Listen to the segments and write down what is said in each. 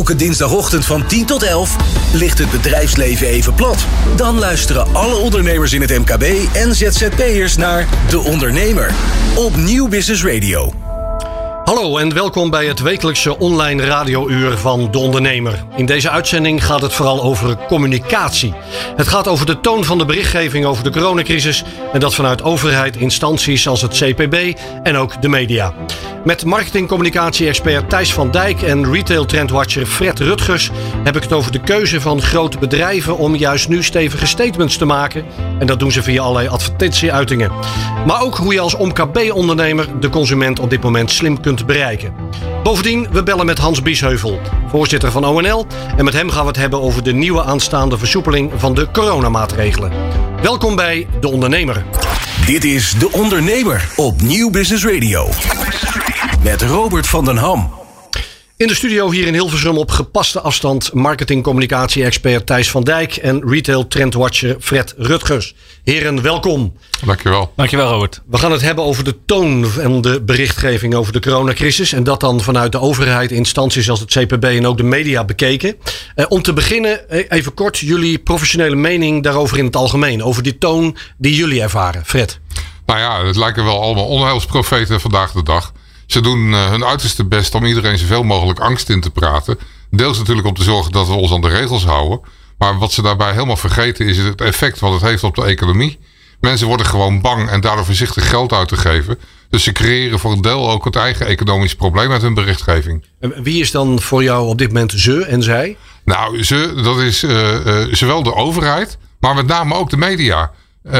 Elke dinsdagochtend van 10 tot 11 ligt het bedrijfsleven even plat. Dan luisteren alle ondernemers in het MKB en ZZP'ers naar De Ondernemer op Nieuw Business Radio. Hallo en welkom bij het wekelijkse online radiouur van De Ondernemer. In deze uitzending gaat het vooral over communicatie. Het gaat over de toon van de berichtgeving over de coronacrisis en dat vanuit overheid, instanties als het CPB en ook de media. Met marketingcommunicatie-expert Thijs van Dijk en retail trendwatcher Fred Rutgers heb ik het over de keuze van grote bedrijven om juist nu stevige statements te maken. En dat doen ze via allerlei advertentieuitingen. Maar ook hoe je als OMKB-ondernemer de consument op dit moment slim kunt bereiken. Bovendien, we bellen met Hans Biesheuvel, voorzitter van ONL. En met hem gaan we het hebben over de nieuwe aanstaande versoepeling van de coronamaatregelen. Welkom bij De Ondernemer. Dit is De Ondernemer op Nieuw Business Radio. Met Robert van den Ham. In de studio hier in Hilversum op gepaste afstand marketing-communicatie-expert Thijs van Dijk en retail trendwatcher Fred Rutgers. Heren, welkom. Dankjewel. Dankjewel, Robert. We gaan het hebben over de toon en de berichtgeving over de coronacrisis. En dat dan vanuit de overheid, instanties als het CPB en ook de media bekeken. Eh, om te beginnen, eh, even kort, jullie professionele mening daarover in het algemeen. Over die toon die jullie ervaren. Fred. Nou ja, het lijken wel allemaal onheilsprofeten vandaag de dag. Ze doen uh, hun uiterste best om iedereen zoveel mogelijk angst in te praten. Deels natuurlijk om te zorgen dat we ons aan de regels houden. Maar wat ze daarbij helemaal vergeten is het effect wat het heeft op de economie. Mensen worden gewoon bang en daardoor voorzichtig geld uit te geven. Dus ze creëren voor een deel ook het eigen economisch probleem met hun berichtgeving. En wie is dan voor jou op dit moment ze en zij? Nou, ze, dat is uh, uh, zowel de overheid, maar met name ook de media. Uh,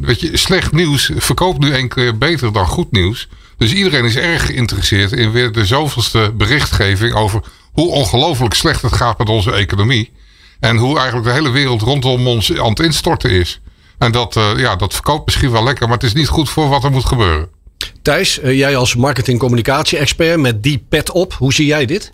weet je, slecht nieuws verkoopt nu een keer beter dan goed nieuws. Dus iedereen is erg geïnteresseerd in weer de zoveelste berichtgeving over hoe ongelooflijk slecht het gaat met onze economie. En hoe eigenlijk de hele wereld rondom ons aan het instorten is. En dat, uh, ja, dat verkoopt misschien wel lekker, maar het is niet goed voor wat er moet gebeuren. Thijs, uh, jij als marketing-communicatie-expert met die pet op, hoe zie jij dit?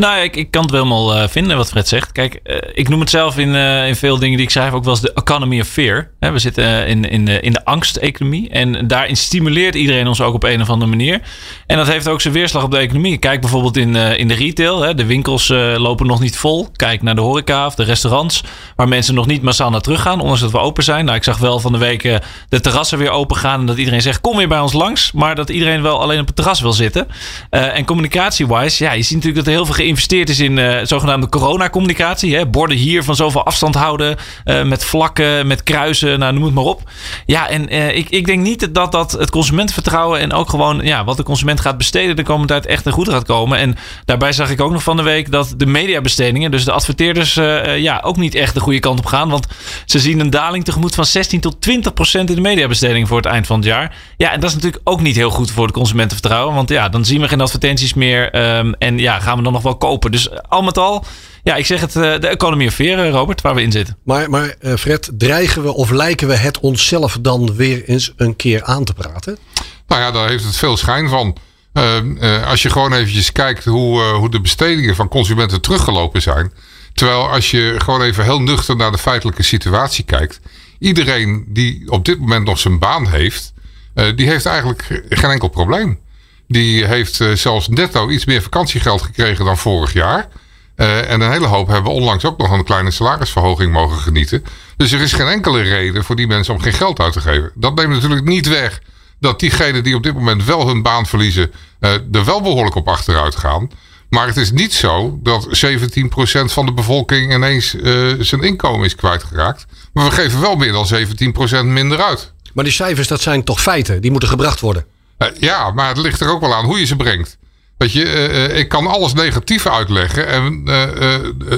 Nou, ik, ik kan het wel helemaal uh, vinden wat Fred zegt. Kijk, uh, ik noem het zelf in, uh, in veel dingen die ik schrijf ook wel eens de economy of fear. We zitten in, in, de, in de angsteconomie. En daarin stimuleert iedereen ons ook op een of andere manier. En dat heeft ook zijn weerslag op de economie. Kijk bijvoorbeeld in, in de retail. De winkels lopen nog niet vol. Kijk naar de horeca of de restaurants. Waar mensen nog niet massaal naar terug gaan. Ondanks dat we open zijn. Nou, ik zag wel van de week de terrassen weer open gaan. En dat iedereen zegt, kom weer bij ons langs. Maar dat iedereen wel alleen op het terras wil zitten. en communicatie-wise, ja, je ziet natuurlijk dat er heel veel geïnvesteerd is in uh, zogenaamde coronacommunicatie. Hè? Borden hier van zoveel afstand houden. Uh, met vlakken, met kruisen, nou, noem het maar op. Ja, en uh, ik, ik denk niet dat dat het consumentenvertrouwen en ook gewoon ja, wat de consument gaat besteden de komende tijd echt ten goede gaat komen. En daarbij zag ik ook nog van de week dat de mediabestedingen, dus de adverteerders, ja, ook niet echt de goede kant op gaan. Want ze zien een daling tegemoet van 16 tot 20 procent in de mediabesteding voor het eind van het jaar. Ja, en dat is natuurlijk ook niet heel goed voor de consumentenvertrouwen. Want ja, dan zien we geen advertenties meer. Um, en ja, gaan we dan nog wel kopen. Dus al met al, ja, ik zeg het, de economie of veer, Robert, waar we in zitten. Maar, maar Fred, dreigen we of lijken we het onszelf dan weer eens een keer aan te praten? Nou ja, daar heeft het veel schijn van. Uh, uh, als je gewoon eventjes kijkt hoe, uh, hoe de bestedingen van consumenten teruggelopen zijn. Terwijl als je gewoon even heel nuchter naar de feitelijke situatie kijkt. Iedereen die op dit moment nog zijn baan heeft, die heeft eigenlijk geen enkel probleem. Die heeft uh, zelfs netto iets meer vakantiegeld gekregen dan vorig jaar. Uh, en een hele hoop hebben onlangs ook nog een kleine salarisverhoging mogen genieten. Dus er is geen enkele reden voor die mensen om geen geld uit te geven. Dat neemt natuurlijk niet weg dat diegenen die op dit moment wel hun baan verliezen, uh, er wel behoorlijk op achteruit gaan. Maar het is niet zo dat 17% van de bevolking ineens zijn inkomen is kwijtgeraakt. Maar we geven wel meer dan 17% minder uit. Maar die cijfers, dat zijn toch feiten? Die moeten gebracht worden. Uh, ja, maar het ligt er ook wel aan hoe je ze brengt. Weet je, uh, ik kan alles negatief uitleggen. En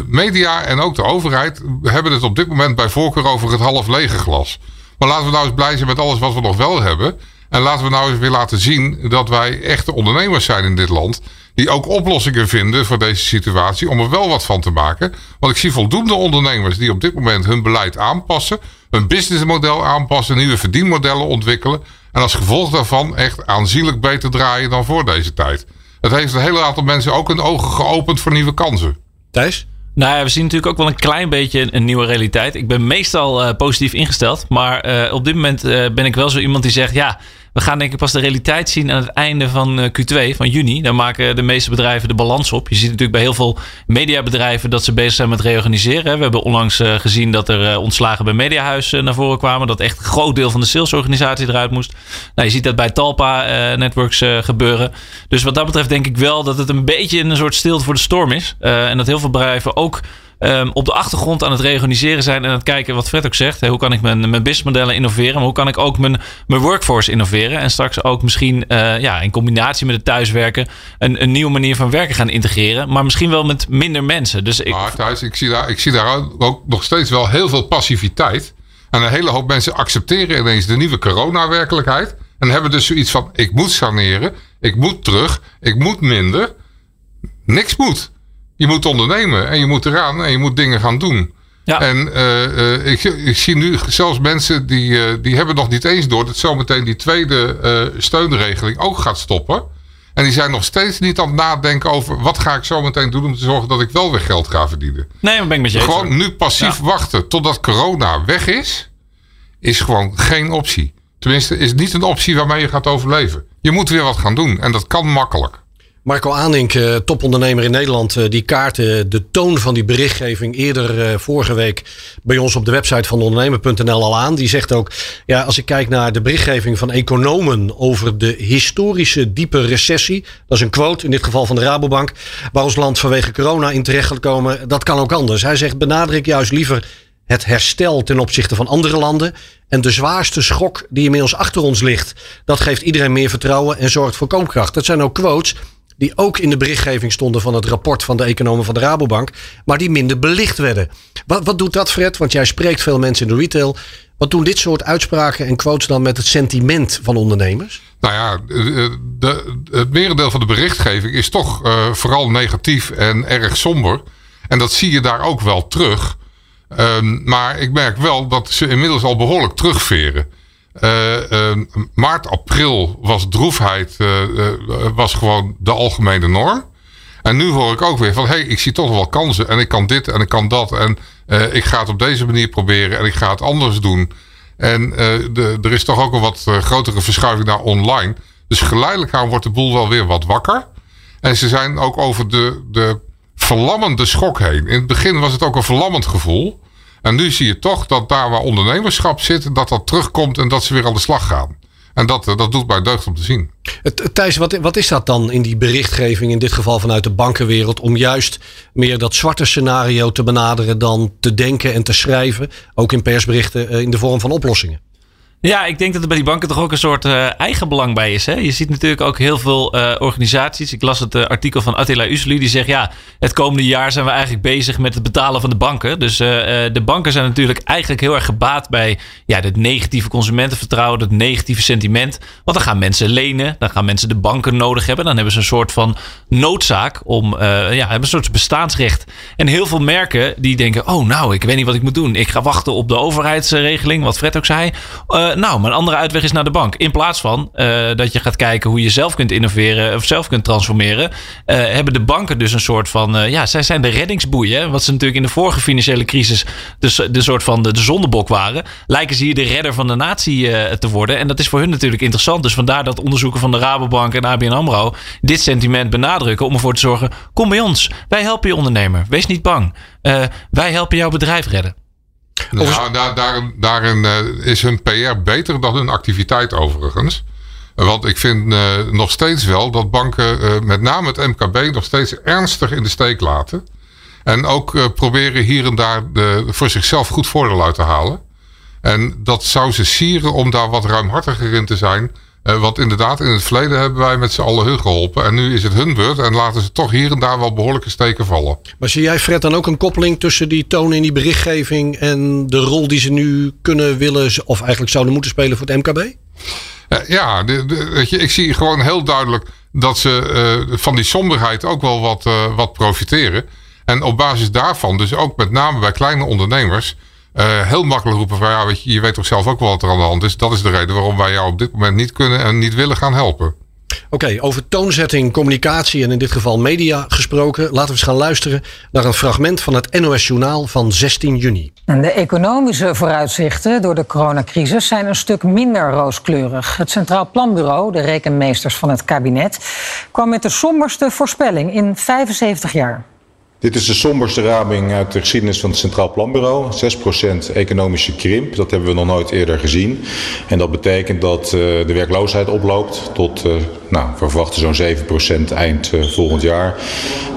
media en ook de overheid hebben het op dit moment bij voorkeur over het half lege glas. Maar laten we nou eens blij zijn met alles wat we nog wel hebben. En laten we nou eens weer laten zien dat wij echte ondernemers zijn in dit land. Die ook oplossingen vinden voor deze situatie om er wel wat van te maken. Want ik zie voldoende ondernemers die op dit moment hun beleid aanpassen. Hun businessmodel aanpassen, nieuwe verdienmodellen ontwikkelen. En als gevolg daarvan echt aanzienlijk beter draaien dan voor deze tijd. Het heeft een hele aantal mensen ook hun ogen geopend voor nieuwe kansen. Thijs? Nou ja, we zien natuurlijk ook wel een klein beetje een nieuwe realiteit. Ik ben meestal uh, positief ingesteld. Maar uh, op dit moment uh, ben ik wel zo iemand die zegt... ja, we gaan denk ik pas de realiteit zien aan het einde van Q2, van juni. Dan maken de meeste bedrijven de balans op. Je ziet natuurlijk bij heel veel mediabedrijven dat ze bezig zijn met reorganiseren. We hebben onlangs gezien dat er ontslagen bij Mediahuis naar voren kwamen. Dat echt een groot deel van de salesorganisatie eruit moest. Nou, je ziet dat bij Talpa Networks gebeuren. Dus wat dat betreft denk ik wel dat het een beetje een soort stilte voor de storm is. en dat heel veel bedrijven ook Ehm, op de achtergrond aan het reorganiseren zijn en aan het kijken wat Fred ook zegt. hoe kan ik mijn, mijn businessmodellen innoveren? Maar hoe kan ik ook mijn, mijn workforce innoveren? En straks ook misschien uh, ja, in combinatie met het thuiswerken een, een nieuwe manier van werken gaan integreren. Maar misschien wel met minder mensen. Dus ik, maar thuis, ik zie, daar, ik zie daar ook nog steeds wel heel veel passiviteit. En een hele hoop mensen accepteren ineens de nieuwe corona-werkelijkheid. En hebben dus zoiets van: ik moet saneren, ik moet terug, ik moet minder. Niks moet. Je moet ondernemen en je moet eraan en je moet dingen gaan doen. Ja. En uh, ik, ik, zie nu zelfs mensen die, uh, die hebben nog niet eens door dat zometeen die tweede steunregeling ook gaat stoppen. En die zijn nog steeds niet aan het nadenken over wat ga ik zo meteen doen om te zorgen dat ik wel weer geld ga verdienen. Nee, maar ben ik met je Gewoon nu passief wachten totdat corona weg is, is gewoon geen optie. Tenminste, is niet een optie waarmee je gaat overleven. Je moet weer wat gaan doen en dat kan makkelijk. Marco Aanink, eh, topondernemer in Nederland, eh, die kaartte de toon van die berichtgeving eerder eh, vorige week bij ons op de website van ondernemer.nl al aan. Die zegt ook, ja, als ik kijk naar de berichtgeving van economen over de historische diepe recessie, dat is een quote in dit geval van de Rabobank, waar ons land vanwege corona in terecht gaat komen, dat kan ook anders. Hij zegt, benadruk juist liever het herstel ten opzichte van andere landen. En de zwaarste schok die inmiddels achter ons ligt, dat geeft iedereen meer vertrouwen en zorgt voor koopkracht. Dat zijn ook quotes die ook in de berichtgeving stonden van het rapport van de economen van de Rabobank, maar die minder belicht werden. Wat, wat doet dat, Fred? Want jij spreekt veel mensen in de retail. Wat doen dit soort uitspraken en quotes dan met het sentiment van ondernemers? Nou ja, de, het merendeel van de berichtgeving is toch uh, vooral negatief en erg somber. En dat zie je daar ook wel terug. Um, maar ik merk wel dat ze inmiddels al behoorlijk terugveren. Uh, maart, april was droefheid uh, was gewoon de algemene norm. En nu hoor ik ook weer van, hé, hey, ik zie toch wel kansen. En ik kan dit en ik kan dat. En ik ga het op deze manier proberen. En ik ga het anders doen. En de, er is toch ook een wat grotere verschuiving naar online. Dus geleidelijk aan wordt de boel wel weer wat wakker. En ze zijn ook over de, de verlammende schok heen. In het begin was het ook een verlammend gevoel. En nu zie je toch dat daar waar ondernemerschap zit, dat dat terugkomt en dat ze weer aan de slag gaan. En dat, eh, dat doet mij deugd om te zien. Thijs, wat, wat is dat dan in die berichtgeving, in dit geval vanuit de bankenwereld, om juist meer dat zwarte scenario te benaderen dan te denken en te schrijven, ook in persberichten, eh, in de vorm van oplossingen? Ja, ik denk dat er bij die banken toch ook een soort uh, eigenbelang bij is. Hè? Je ziet natuurlijk ook heel veel uh, organisaties. Ik las het uh, artikel van Attila Usli. Die zegt ja, het komende jaar zijn we eigenlijk bezig met het betalen van de banken. Dus de banken zijn natuurlijk eigenlijk heel erg gebaat bij ja, het negatieve consumentenvertrouwen. Het negatieve sentiment. Want dan gaan mensen lenen. Dan gaan mensen de banken nodig hebben. Dan hebben ze een soort van noodzaak om, ja, hebben een soort bestaansrecht. En heel veel merken die denken, oh nou, ik weet niet wat ik moet doen. Ik ga wachten op de overheidsregeling, wat Fred ook zei nou, mijn andere uitweg is naar de bank. In plaats van uh, dat je gaat kijken hoe je zelf kunt innoveren of zelf kunt transformeren, uh, hebben de banken dus een soort van, ja, zij zijn de reddingsboeien. Wat ze natuurlijk in de vorige financiële crisis de, de soort van de, de zondebok waren, lijken ze hier de redder van de natie te worden. En dat is voor hun natuurlijk interessant. Dus vandaar dat onderzoeken van de Rabobank en ABN AMRO dit sentiment benadrukken om ervoor te zorgen, kom bij ons, wij helpen je ondernemer, wees niet bang. wij helpen jouw bedrijf redden. Nou, daar, daar, daarin uh, is hun PR beter dan hun activiteit overigens. Want ik vind uh, nog steeds wel dat banken, uh, met name het MKB, nog steeds ernstig in de steek laten. En ook proberen hier en daar de, voor zichzelf goed voordeel uit te halen. En dat zou ze sieren om daar wat ruimhartiger in te zijn. Uh, want inderdaad, in het verleden hebben wij met z'n allen hun geholpen. En nu is het hun beurt en laten ze toch hier en daar wel behoorlijke steken vallen. Maar zie jij, Fred, dan ook een koppeling tussen die toon in die berichtgeving en de rol die ze nu kunnen willen of eigenlijk zouden moeten spelen voor het MKB? Uh, ja, de, de, weet je, ik zie gewoon heel duidelijk dat ze uh, van die somberheid ook wel wat, wat profiteren. En op basis daarvan, dus ook met name bij kleine ondernemers uh, heel makkelijk roepen van ja, weet je, je weet toch zelf ook wel wat er aan de hand is. Dat is de reden waarom wij jou op dit moment niet kunnen en niet willen gaan helpen. Oké, over toonzetting, communicatie en in dit geval media gesproken. Laten we eens gaan luisteren naar een fragment van het NOS Journaal van 16 juni. de economische vooruitzichten door de coronacrisis zijn een stuk minder rooskleurig. Het Centraal Planbureau, de rekenmeesters van het kabinet, kwam met de somberste voorspelling in 75 jaar. Dit is de somberste raming uit de geschiedenis van het Centraal Planbureau. 6% economische krimp, dat hebben we nog nooit eerder gezien. En dat betekent dat uh, de werkloosheid oploopt tot, uh, nou, we verwachten zo'n 7% eind uh, volgend jaar.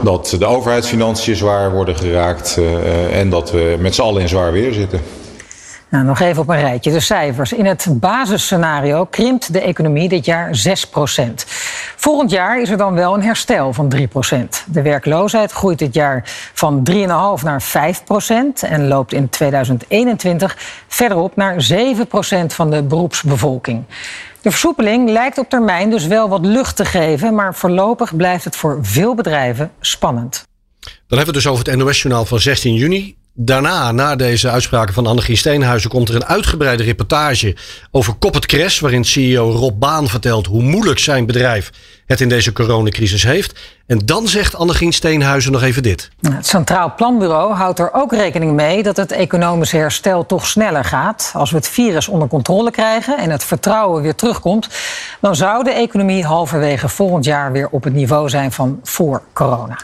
Dat de overheidsfinanciën zwaar worden geraakt en dat we met z'n allen in zwaar weer zitten. Nou, nog even op een rijtje. De cijfers. In het basisscenario krimpt de economie dit jaar 6% Volgend jaar is er dan wel een herstel van 3% De werkloosheid groeit dit jaar van 3,5 naar 5% en loopt in 2021 verder op naar 7% van de beroepsbevolking. De versoepeling lijkt op termijn dus wel wat lucht te geven, maar voorlopig blijft het voor veel bedrijven spannend. Dan hebben we het dus over het NOS-journaal van 16 juni. Daarna, na deze uitspraken van Annegien Steenhuizen, komt er een uitgebreide reportage over Koppert Cres, waarin CEO Rob Baan vertelt hoe moeilijk zijn bedrijf het in deze coronacrisis heeft. En dan zegt Annegien Steenhuizen nog even dit. Het Centraal Planbureau houdt er ook rekening mee dat het economische herstel toch sneller gaat. Als we het virus onder controle krijgen en het vertrouwen weer terugkomt, dan zou de economie halverwege volgend jaar weer op het niveau zijn van voor corona.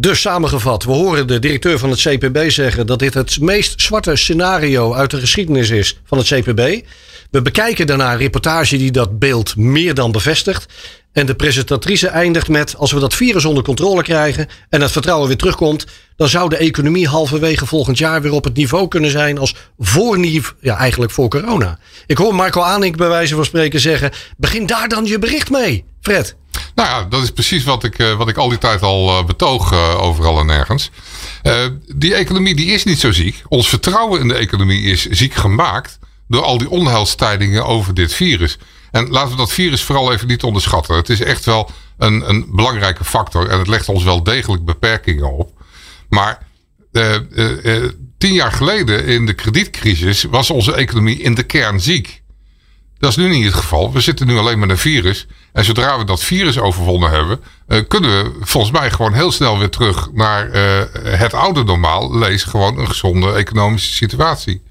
Dus samengevat, we horen de directeur van het CPB zeggen dat dit het meest zwarte scenario uit de geschiedenis is van het CPB. We bekijken daarna een reportage die dat beeld meer dan bevestigt. En de presentatrice eindigt met: als we dat virus onder controle krijgen en het vertrouwen weer terugkomt, dan zou de economie halverwege volgend jaar weer op het niveau kunnen zijn als voor, ja, eigenlijk voor corona. Ik hoor Marco Aanink bij wijze van spreken zeggen: begin daar dan je bericht mee, Fred. Nou ja, dat is precies wat ik, eh, wat ik al die tijd al eh, betoog uh, overal en nergens. Die economie die is niet zo ziek. Ons vertrouwen in de economie is ziek gemaakt door al die onheilstijdingen over dit virus. En laten we dat virus vooral even niet onderschatten. Het is echt wel een, een belangrijke factor en het legt ons wel degelijk beperkingen op. Maar tien jaar geleden in de kredietcrisis was onze economie in de kern ziek. Dat is nu niet het geval. We zitten nu alleen met een virus. En zodra we dat virus overwonnen hebben, uh, kunnen we volgens mij gewoon heel snel weer terug naar uh, het oude normaal. Lees gewoon een gezonde economische situatie.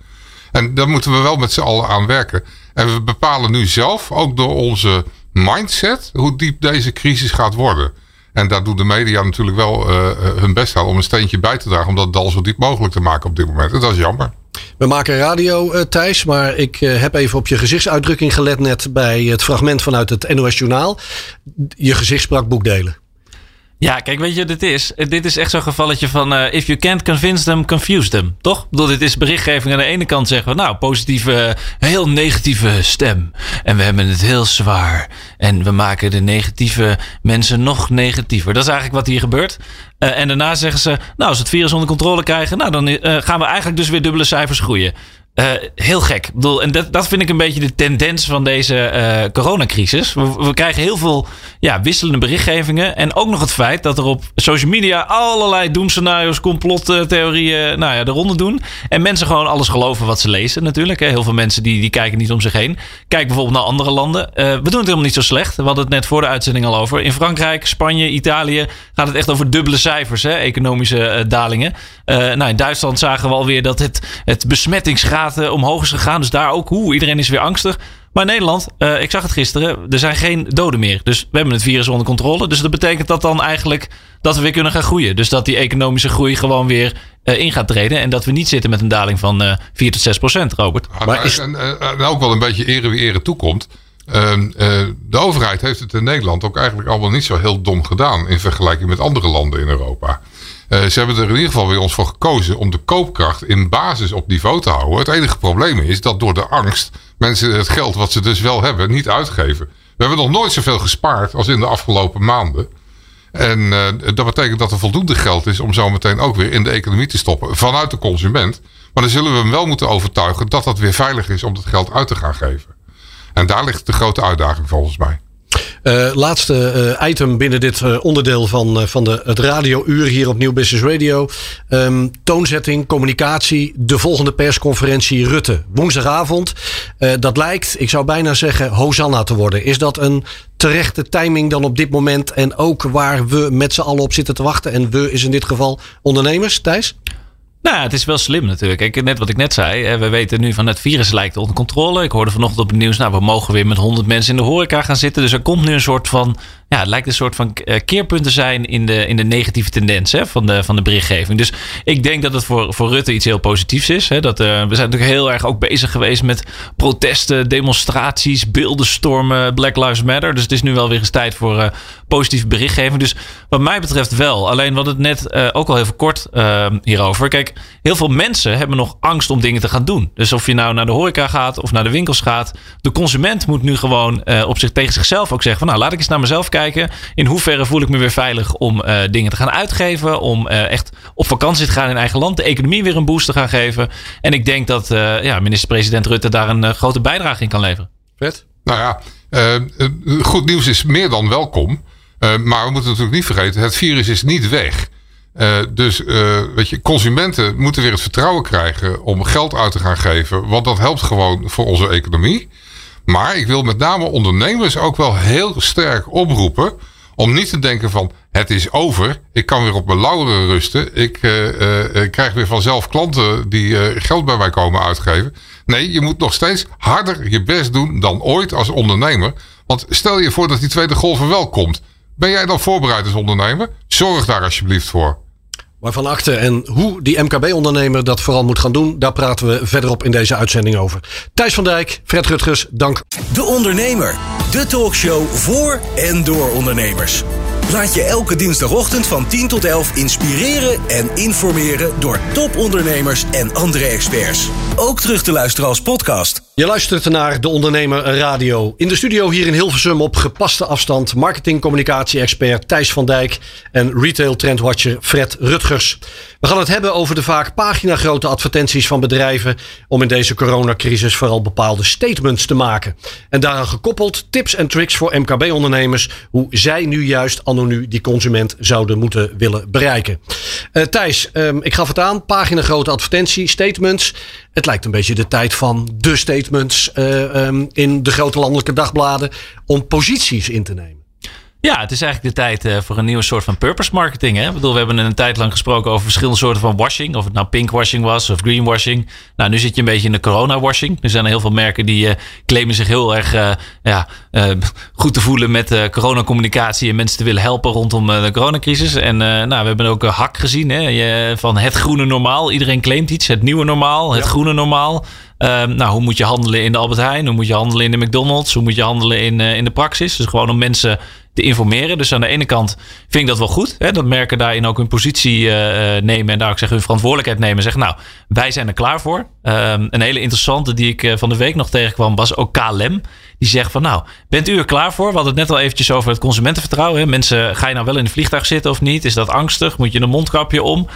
En daar moeten we wel met z'n allen aan werken. En we bepalen nu zelf, ook door onze mindset, hoe diep deze crisis gaat worden. En daar doen de media natuurlijk wel uh, hun best aan om een steentje bij te dragen. Om dat dal zo diep mogelijk te maken op dit moment. En dat is jammer. We maken radio, uh, Thijs, maar ik heb even op je gezichtsuitdrukking gelet net bij het fragment vanuit het NOS Journaal. Je gezicht sprak boekdelen. Ja, kijk, weet je dit is? Dit is echt zo'n gevalletje van... Uh, if you can't convince them, confuse them. Toch? Ik dit is berichtgeving. Aan de ene kant zeggen we... nou, positieve, heel negatieve stem. En we hebben het heel zwaar. En we maken de negatieve mensen nog negatiever. Dat is eigenlijk wat hier gebeurt. Uh, en daarna zeggen ze... nou, als we het virus onder controle krijgen... nou, dan uh, gaan we eigenlijk dus weer dubbele cijfers groeien. Uh, heel gek. Ik bedoel, en dat, dat vind ik een beetje de tendens van deze uh, coronacrisis. We, krijgen heel veel ja, wisselende berichtgevingen. En ook nog het feit dat er op social media allerlei doemscenario's, complottheorieën, nou ja, de ronde doen. En mensen gewoon alles geloven wat ze lezen natuurlijk. Hè. Heel veel mensen die, die kijken niet om zich heen. Kijk bijvoorbeeld naar andere landen. We doen het helemaal niet zo slecht. We hadden het net voor de uitzending al over. In Frankrijk, Spanje, Italië gaat het echt over dubbele cijfers, hè, economische dalingen. Nou, in Duitsland zagen we alweer dat het, het besmettingsgraad omhoog is gegaan. Dus daar ook, hoe, iedereen is weer angstig. Maar in Nederland, uh, ik zag het gisteren, er zijn geen doden meer. Dus we hebben het virus onder controle. Dus dat betekent dat dan eigenlijk dat we weer kunnen gaan groeien. Dus dat die economische groei gewoon weer uh, in gaat treden. En dat we niet zitten met een daling van uh, 4 tot 6 procent, Robert. Ja, maar is... en, en, ook wel een beetje ere wie ere toekomt. Ehm, de overheid heeft het in Nederland ook eigenlijk allemaal niet zo heel dom gedaan. In vergelijking met andere landen in Europa. Uh, ze hebben er in ieder geval weer ons voor gekozen om de koopkracht in basis op niveau te houden. Het enige probleem is dat door de angst mensen het geld wat ze dus wel hebben niet uitgeven. We hebben nog nooit zoveel gespaard als in de afgelopen maanden. En uh, dat betekent dat er voldoende geld is om zo meteen ook weer in de economie te stoppen vanuit de consument. Maar dan zullen we hem wel moeten overtuigen dat dat weer veilig is om dat geld uit te gaan geven. En daar ligt de grote uitdaging volgens mij. Uh, laatste uh, item binnen dit uh, onderdeel van, van de, het radiouur hier op Nieuw Business Radio. Um, toonzetting, communicatie, de volgende persconferentie Rutte. Woensdagavond. dat lijkt, ik zou bijna zeggen, Hosanna te worden. Is dat een terechte timing dan op dit moment? En ook waar we met z'n allen op zitten te wachten. En we is in dit geval ondernemers, Thijs? Nou ja, het is wel slim natuurlijk. Kijk, net wat ik net zei. We weten nu van het virus lijkt onder controle. Ik hoorde vanochtend op het nieuws, nou we mogen weer met 100 mensen in de horeca gaan zitten. Dus er komt nu een soort van ja, het lijkt een soort van eh, keerpunten zijn in de, in de negatieve tendens hè, van, de, van de berichtgeving. Dus ik denk dat het voor, voor Rutte iets heel positiefs is. Hè, dat, uh, we zijn natuurlijk heel erg ook bezig geweest met protesten, demonstraties, beeldenstormen, Black Lives Matter. Dus het is nu wel weer eens tijd voor uh, positieve berichtgeving. Dus wat mij betreft wel. Alleen wat het net ook al even kort hierover. Kijk, heel veel mensen hebben nog angst om dingen te gaan doen. Dus of je nou naar de horeca gaat of naar de winkels gaat. De consument moet nu gewoon op zich tegen zichzelf ook zeggen van nou laat ik eens naar mezelf kijken kijken. In hoeverre voel ik me weer veilig om uh, dingen te gaan uitgeven. Om uh, echt op vakantie te gaan in eigen land. De economie weer een boost te gaan geven. En ik denk dat uh, ja, minister-president Rutte daar een grote bijdrage in kan leveren. Vet. Nou ja, goed nieuws is meer dan welkom. maar we moeten natuurlijk niet vergeten, het virus is niet weg. dus weet je, consumenten moeten weer het vertrouwen krijgen om geld uit te gaan geven. Want dat helpt gewoon voor onze economie. Maar ik wil met name ondernemers ook wel heel sterk oproepen. Om niet te denken van het is over. Ik kan weer op mijn lauweren rusten. Ik uh, uh, krijg weer vanzelf klanten die uh, geld bij mij komen uitgeven. Nee, je moet nog steeds harder je best doen dan ooit als ondernemer. Want stel je voor dat die tweede golf er wel komt. Ben jij dan voorbereid als ondernemer? Zorg daar alsjeblieft voor. Waarvan achter en hoe die MKB-ondernemer dat vooral moet gaan doen, daar praten we verderop in deze uitzending over. Thijs van Dijk, Fred Rutgers, dank. De Ondernemer, de talkshow voor en door ondernemers. Laat je elke dinsdagochtend van 10 tot 11 inspireren en informeren door topondernemers en andere experts. Ook terug te luisteren als podcast. Je luistert naar De Ondernemer Radio. In de studio hier in Hilversum op gepaste afstand marketing-communicatie-expert Thijs van Dijk en retail trendwatcher Fred Rutgers. We gaan het hebben over de vaak paginagrote advertenties van bedrijven om in deze coronacrisis vooral bepaalde statements te maken. En daaraan gekoppeld tips en tricks voor MKB-ondernemers hoe zij nu juist nu die consument zouden moeten willen bereiken. Uh, Thijs, um, ik gaf het aan, paginagrote advertentie, statements. Het lijkt een beetje de tijd van de statements uh, um, in de grote landelijke dagbladen om posities in te nemen. Ja, het is eigenlijk de tijd uh, voor een nieuwe soort van purpose marketing. Hè? Ik bedoel, we hebben een tijd lang gesproken over verschillende soorten van washing. Of het nou pinkwashing was of greenwashing. Nou, nu zit je een beetje in de corona-washing. Er zijn heel veel merken die uh, claimen zich heel erg uh, ja, goed te voelen met coronacommunicatie. En mensen te willen helpen rondom de coronacrisis. En nou, we hebben ook een hak gezien hè? Je, van het groene normaal. Iedereen claimt iets. Het nieuwe normaal, het groene normaal. Um, nou, hoe moet je handelen in de Albert Heijn? Hoe moet je handelen in de McDonald's? Hoe moet je handelen in, in de praxis? Dus gewoon om mensen te informeren. Dus aan de ene kant vind ik dat wel goed. Hè, dat merken daarin ook hun positie uh, nemen en daar ook zeggen hun verantwoordelijkheid nemen. Zeggen, nou, wij zijn er klaar voor. Um, een hele interessante die ik uh, van de week nog tegenkwam was ook KLM. Die zegt van, nou, bent u er klaar voor? We hadden het net al eventjes over het consumentenvertrouwen. Hè? Mensen, ga je nou wel in het vliegtuig zitten of niet? Is dat angstig? Moet je een mondkapje om?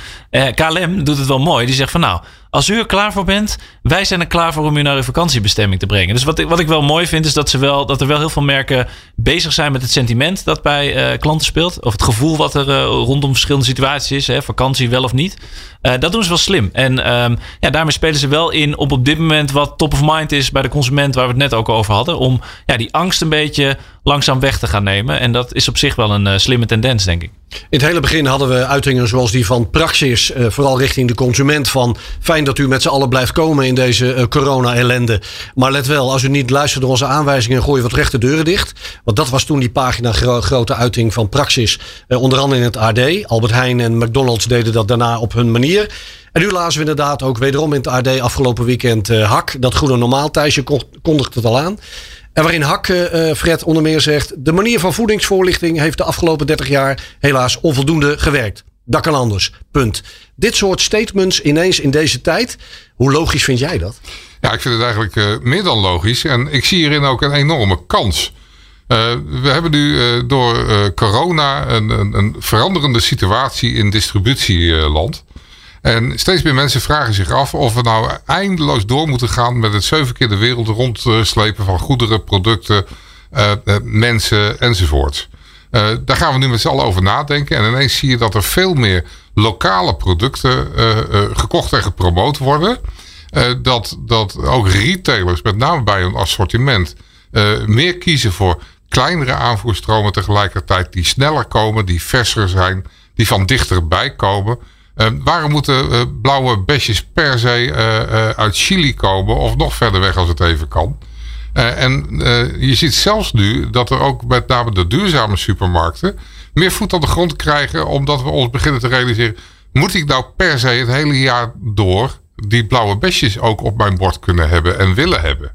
KLM doet het wel mooi. Die zegt van, nou, als u er klaar voor bent, wij zijn er klaar voor om u naar uw vakantiebestemming te brengen. Dus wat ik, wat ik wel mooi vind, is dat, ze wel, dat er wel heel veel merken bezig zijn met het sentiment dat bij uh, klanten speelt. Of het gevoel wat er uh, rondom verschillende situaties is. Hè, vakantie wel of niet. Uh, dat doen ze wel slim. En um, ja, daarmee spelen ze wel in op op dit moment wat top of mind is bij de consument, waar we het net ook over hadden. Om ja, die angst een beetje langzaam weg te gaan nemen. En dat is op zich wel een slimme tendens, denk ik. In het hele begin hadden we uitingen zoals die van Praxis, uh, vooral richting de consument. Van fijn dat u met z'n allen blijft komen in deze uh, corona-ellende. Maar let wel, als u niet luistert naar onze aanwijzingen, gooi je wat rechte deuren dicht. Want dat was toen die pagina gro grote uiting van Praxis. Onder andere in het AD. Albert Heijn en McDonald's deden dat daarna op hun manier. En nu lazen we inderdaad ook wederom in het AD afgelopen weekend Hak. Dat goede normaal, Thijsje kondigt het al aan. En waarin Hak, uh, Fred, onder meer zegt: De manier van voedingsvoorlichting heeft de afgelopen 30 jaar helaas onvoldoende gewerkt. Dat kan anders. Punt. Dit soort statements ineens in deze tijd. Hoe logisch vind jij dat? Ja, ik vind het eigenlijk uh, meer dan logisch. En ik zie hierin ook een enorme kans. Uh, we hebben nu door corona een, een, een, veranderende situatie in distributieland. En steeds meer mensen vragen zich af of we nou eindeloos door moeten gaan met het zeven keer de wereld rondslepen van goederen, producten, mensen enzovoort. daar gaan we nu met z'n allen over nadenken. En ineens zie je dat er veel meer lokale producten gekocht en gepromoot worden. dat, dat ook retailers, met name bij hun assortiment, meer kiezen voor kleinere aanvoerstromen tegelijkertijd die sneller komen, die verser zijn, die van dichterbij komen. Uh, waarom moeten uh, blauwe besjes per se uh, uit Chili komen of nog verder weg als het even kan? en je ziet zelfs nu dat er ook met name de duurzame supermarkten meer voet aan de grond krijgen, omdat we ons beginnen te realiseren: moet ik nou per se het hele jaar door die blauwe besjes ook op mijn bord kunnen hebben en willen hebben?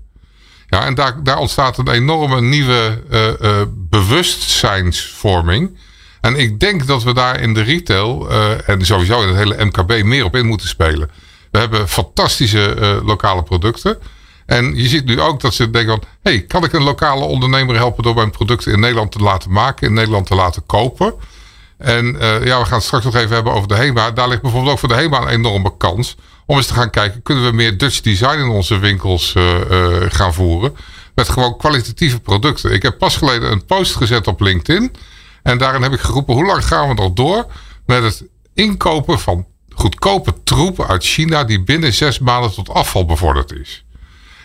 Ja, en daar, daar ontstaat een enorme nieuwe bewustzijnsvorming. En ik denk dat we daar in de retail uh, en sowieso in het hele MKB meer op in moeten spelen. We hebben fantastische lokale producten. En je ziet nu ook dat ze denken van... hey, kan ik een lokale ondernemer helpen door mijn producten in Nederland te laten maken... in Nederland te laten kopen? En ja, we gaan het straks nog even hebben over de HEMA. Daar ligt bijvoorbeeld ook voor de HEMA een enorme kans om eens te gaan kijken, kunnen we meer Dutch design in onze winkels gaan voeren. Met gewoon kwalitatieve producten. Ik heb pas geleden een post gezet op LinkedIn. En daarin heb ik geroepen, hoe lang gaan we nog door met het inkopen van goedkope troep uit China die binnen zes maanden tot afval bevorderd is.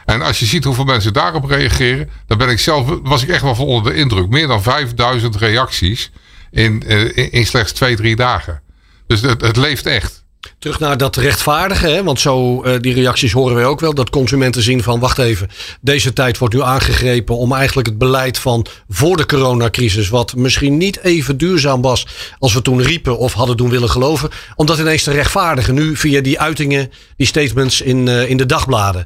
En als je ziet hoeveel mensen daarop reageren, dan ben ik zelf, was ik echt wel van onder de indruk. Meer dan 5000 reacties in, in, in slechts twee, drie dagen. Dus het, het leeft echt. Terug naar dat rechtvaardigen, hè? want zo uh, die reacties horen wij ook wel. Dat consumenten zien van, wacht even, deze tijd wordt nu aangegrepen om eigenlijk het beleid van voor de coronacrisis, wat misschien niet even duurzaam was als we toen riepen of hadden doen willen geloven, om dat ineens te rechtvaardigen. Nu via die uitingen, die statements in, uh, in de dagbladen.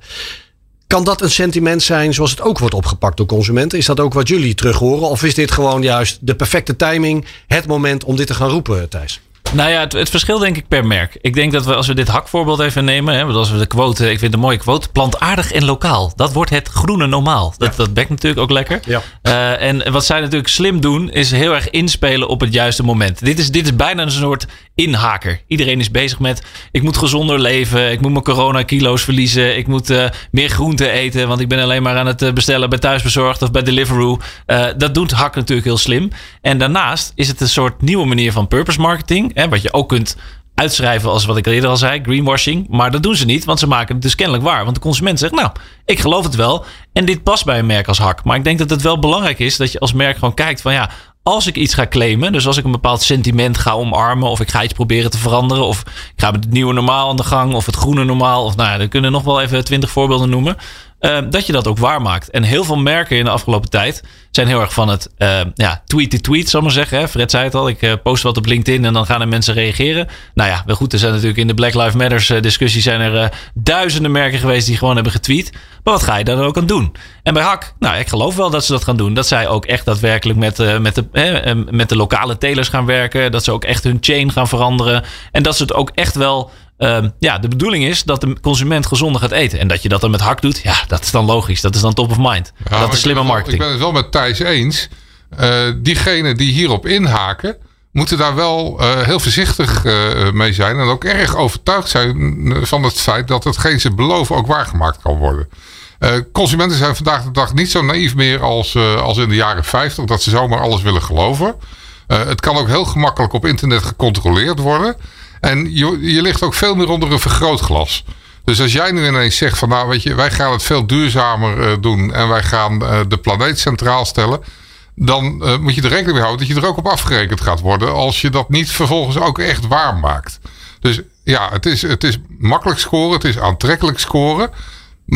Kan dat een sentiment zijn zoals het ook wordt opgepakt door consumenten? Is dat ook wat jullie terug horen? Of is dit gewoon juist de perfecte timing, het moment om dit te gaan roepen, Thijs? Nou ja, het, het, verschil denk ik per merk. Ik denk dat we, als we dit hakvoorbeeld even nemen, hè, als we de quote, ik vind het een mooie quote, plantaardig en lokaal. Dat wordt het groene normaal. Dat, dat bekt natuurlijk ook lekker. Ja. Uh, en wat zij natuurlijk slim doen, is heel erg inspelen op het juiste moment. Dit is, dit is bijna een soort inhaker. Iedereen is bezig met, ik moet gezonder leven, ik moet mijn corona kilo's verliezen, ik moet uh, meer groente eten, want ik ben alleen maar aan het eh, bestellen bij thuisbezorgd of bij Deliveroo. Uh, dat doet Hak natuurlijk heel slim. En daarnaast is het een soort nieuwe manier van purpose marketing. Hè, wat je ook kunt uitschrijven als wat ik eerder al zei, greenwashing. Maar dat doen ze niet, want ze maken het dus kennelijk waar. Want de consument zegt, nou, ik geloof het wel. En dit past bij een merk als hak. Maar ik denk dat het wel belangrijk is dat je als merk gewoon kijkt van ja, als ik iets ga claimen, dus als ik een bepaald sentiment ga omarmen, of ik ga iets proberen te veranderen, of ik ga met het nieuwe normaal aan de gang, of het groene normaal, of nou ja, dan kunnen we nog wel even twintig voorbeelden noemen. Uh, dat je dat ook waarmaakt. En heel veel merken in de afgelopen tijd zijn heel erg van het uh, ja, tweet to tweet, zal maar zeggen. Hè? Fred zei het al, ik uh, post wat op LinkedIn en dan gaan er mensen reageren. Nou ja, wel goed, er zijn natuurlijk in de Black Lives Matters discussie zijn er duizenden merken geweest die gewoon hebben getweet. Maar wat ga je daar dan ook aan doen? En bij Hak, nou, ik geloof wel dat ze dat gaan doen. Dat zij ook echt daadwerkelijk met, met, de, met de lokale telers gaan werken. Dat ze ook echt hun chain gaan veranderen. En dat ze het ook echt wel Um, ja, de bedoeling is dat de consument gezonder gaat eten. En dat je dat dan met hak doet, ja, dat is dan logisch. Dat is dan top of mind. dat is slimme marketing. Ik ben het wel met Thijs eens. Uh, diegenen die hierop inhaken, moeten daar wel uh, heel voorzichtig uh, mee zijn. En ook erg overtuigd zijn van het feit dat hetgeen ze beloven ook waargemaakt kan worden. Consumenten zijn vandaag de dag niet zo naïef meer als, als in de jaren 50, dat ze zomaar alles willen geloven. het kan ook heel gemakkelijk op internet gecontroleerd worden. En je, je ligt ook veel meer onder een vergrootglas. Dus als jij nu ineens zegt van nou weet je, wij gaan het veel duurzamer doen en wij gaan de planeet centraal stellen. Dan moet je er rekening mee houden dat je er ook op afgerekend gaat worden als je dat niet vervolgens ook echt waar maakt. Dus ja, het is, het is makkelijk scoren, het is aantrekkelijk scoren.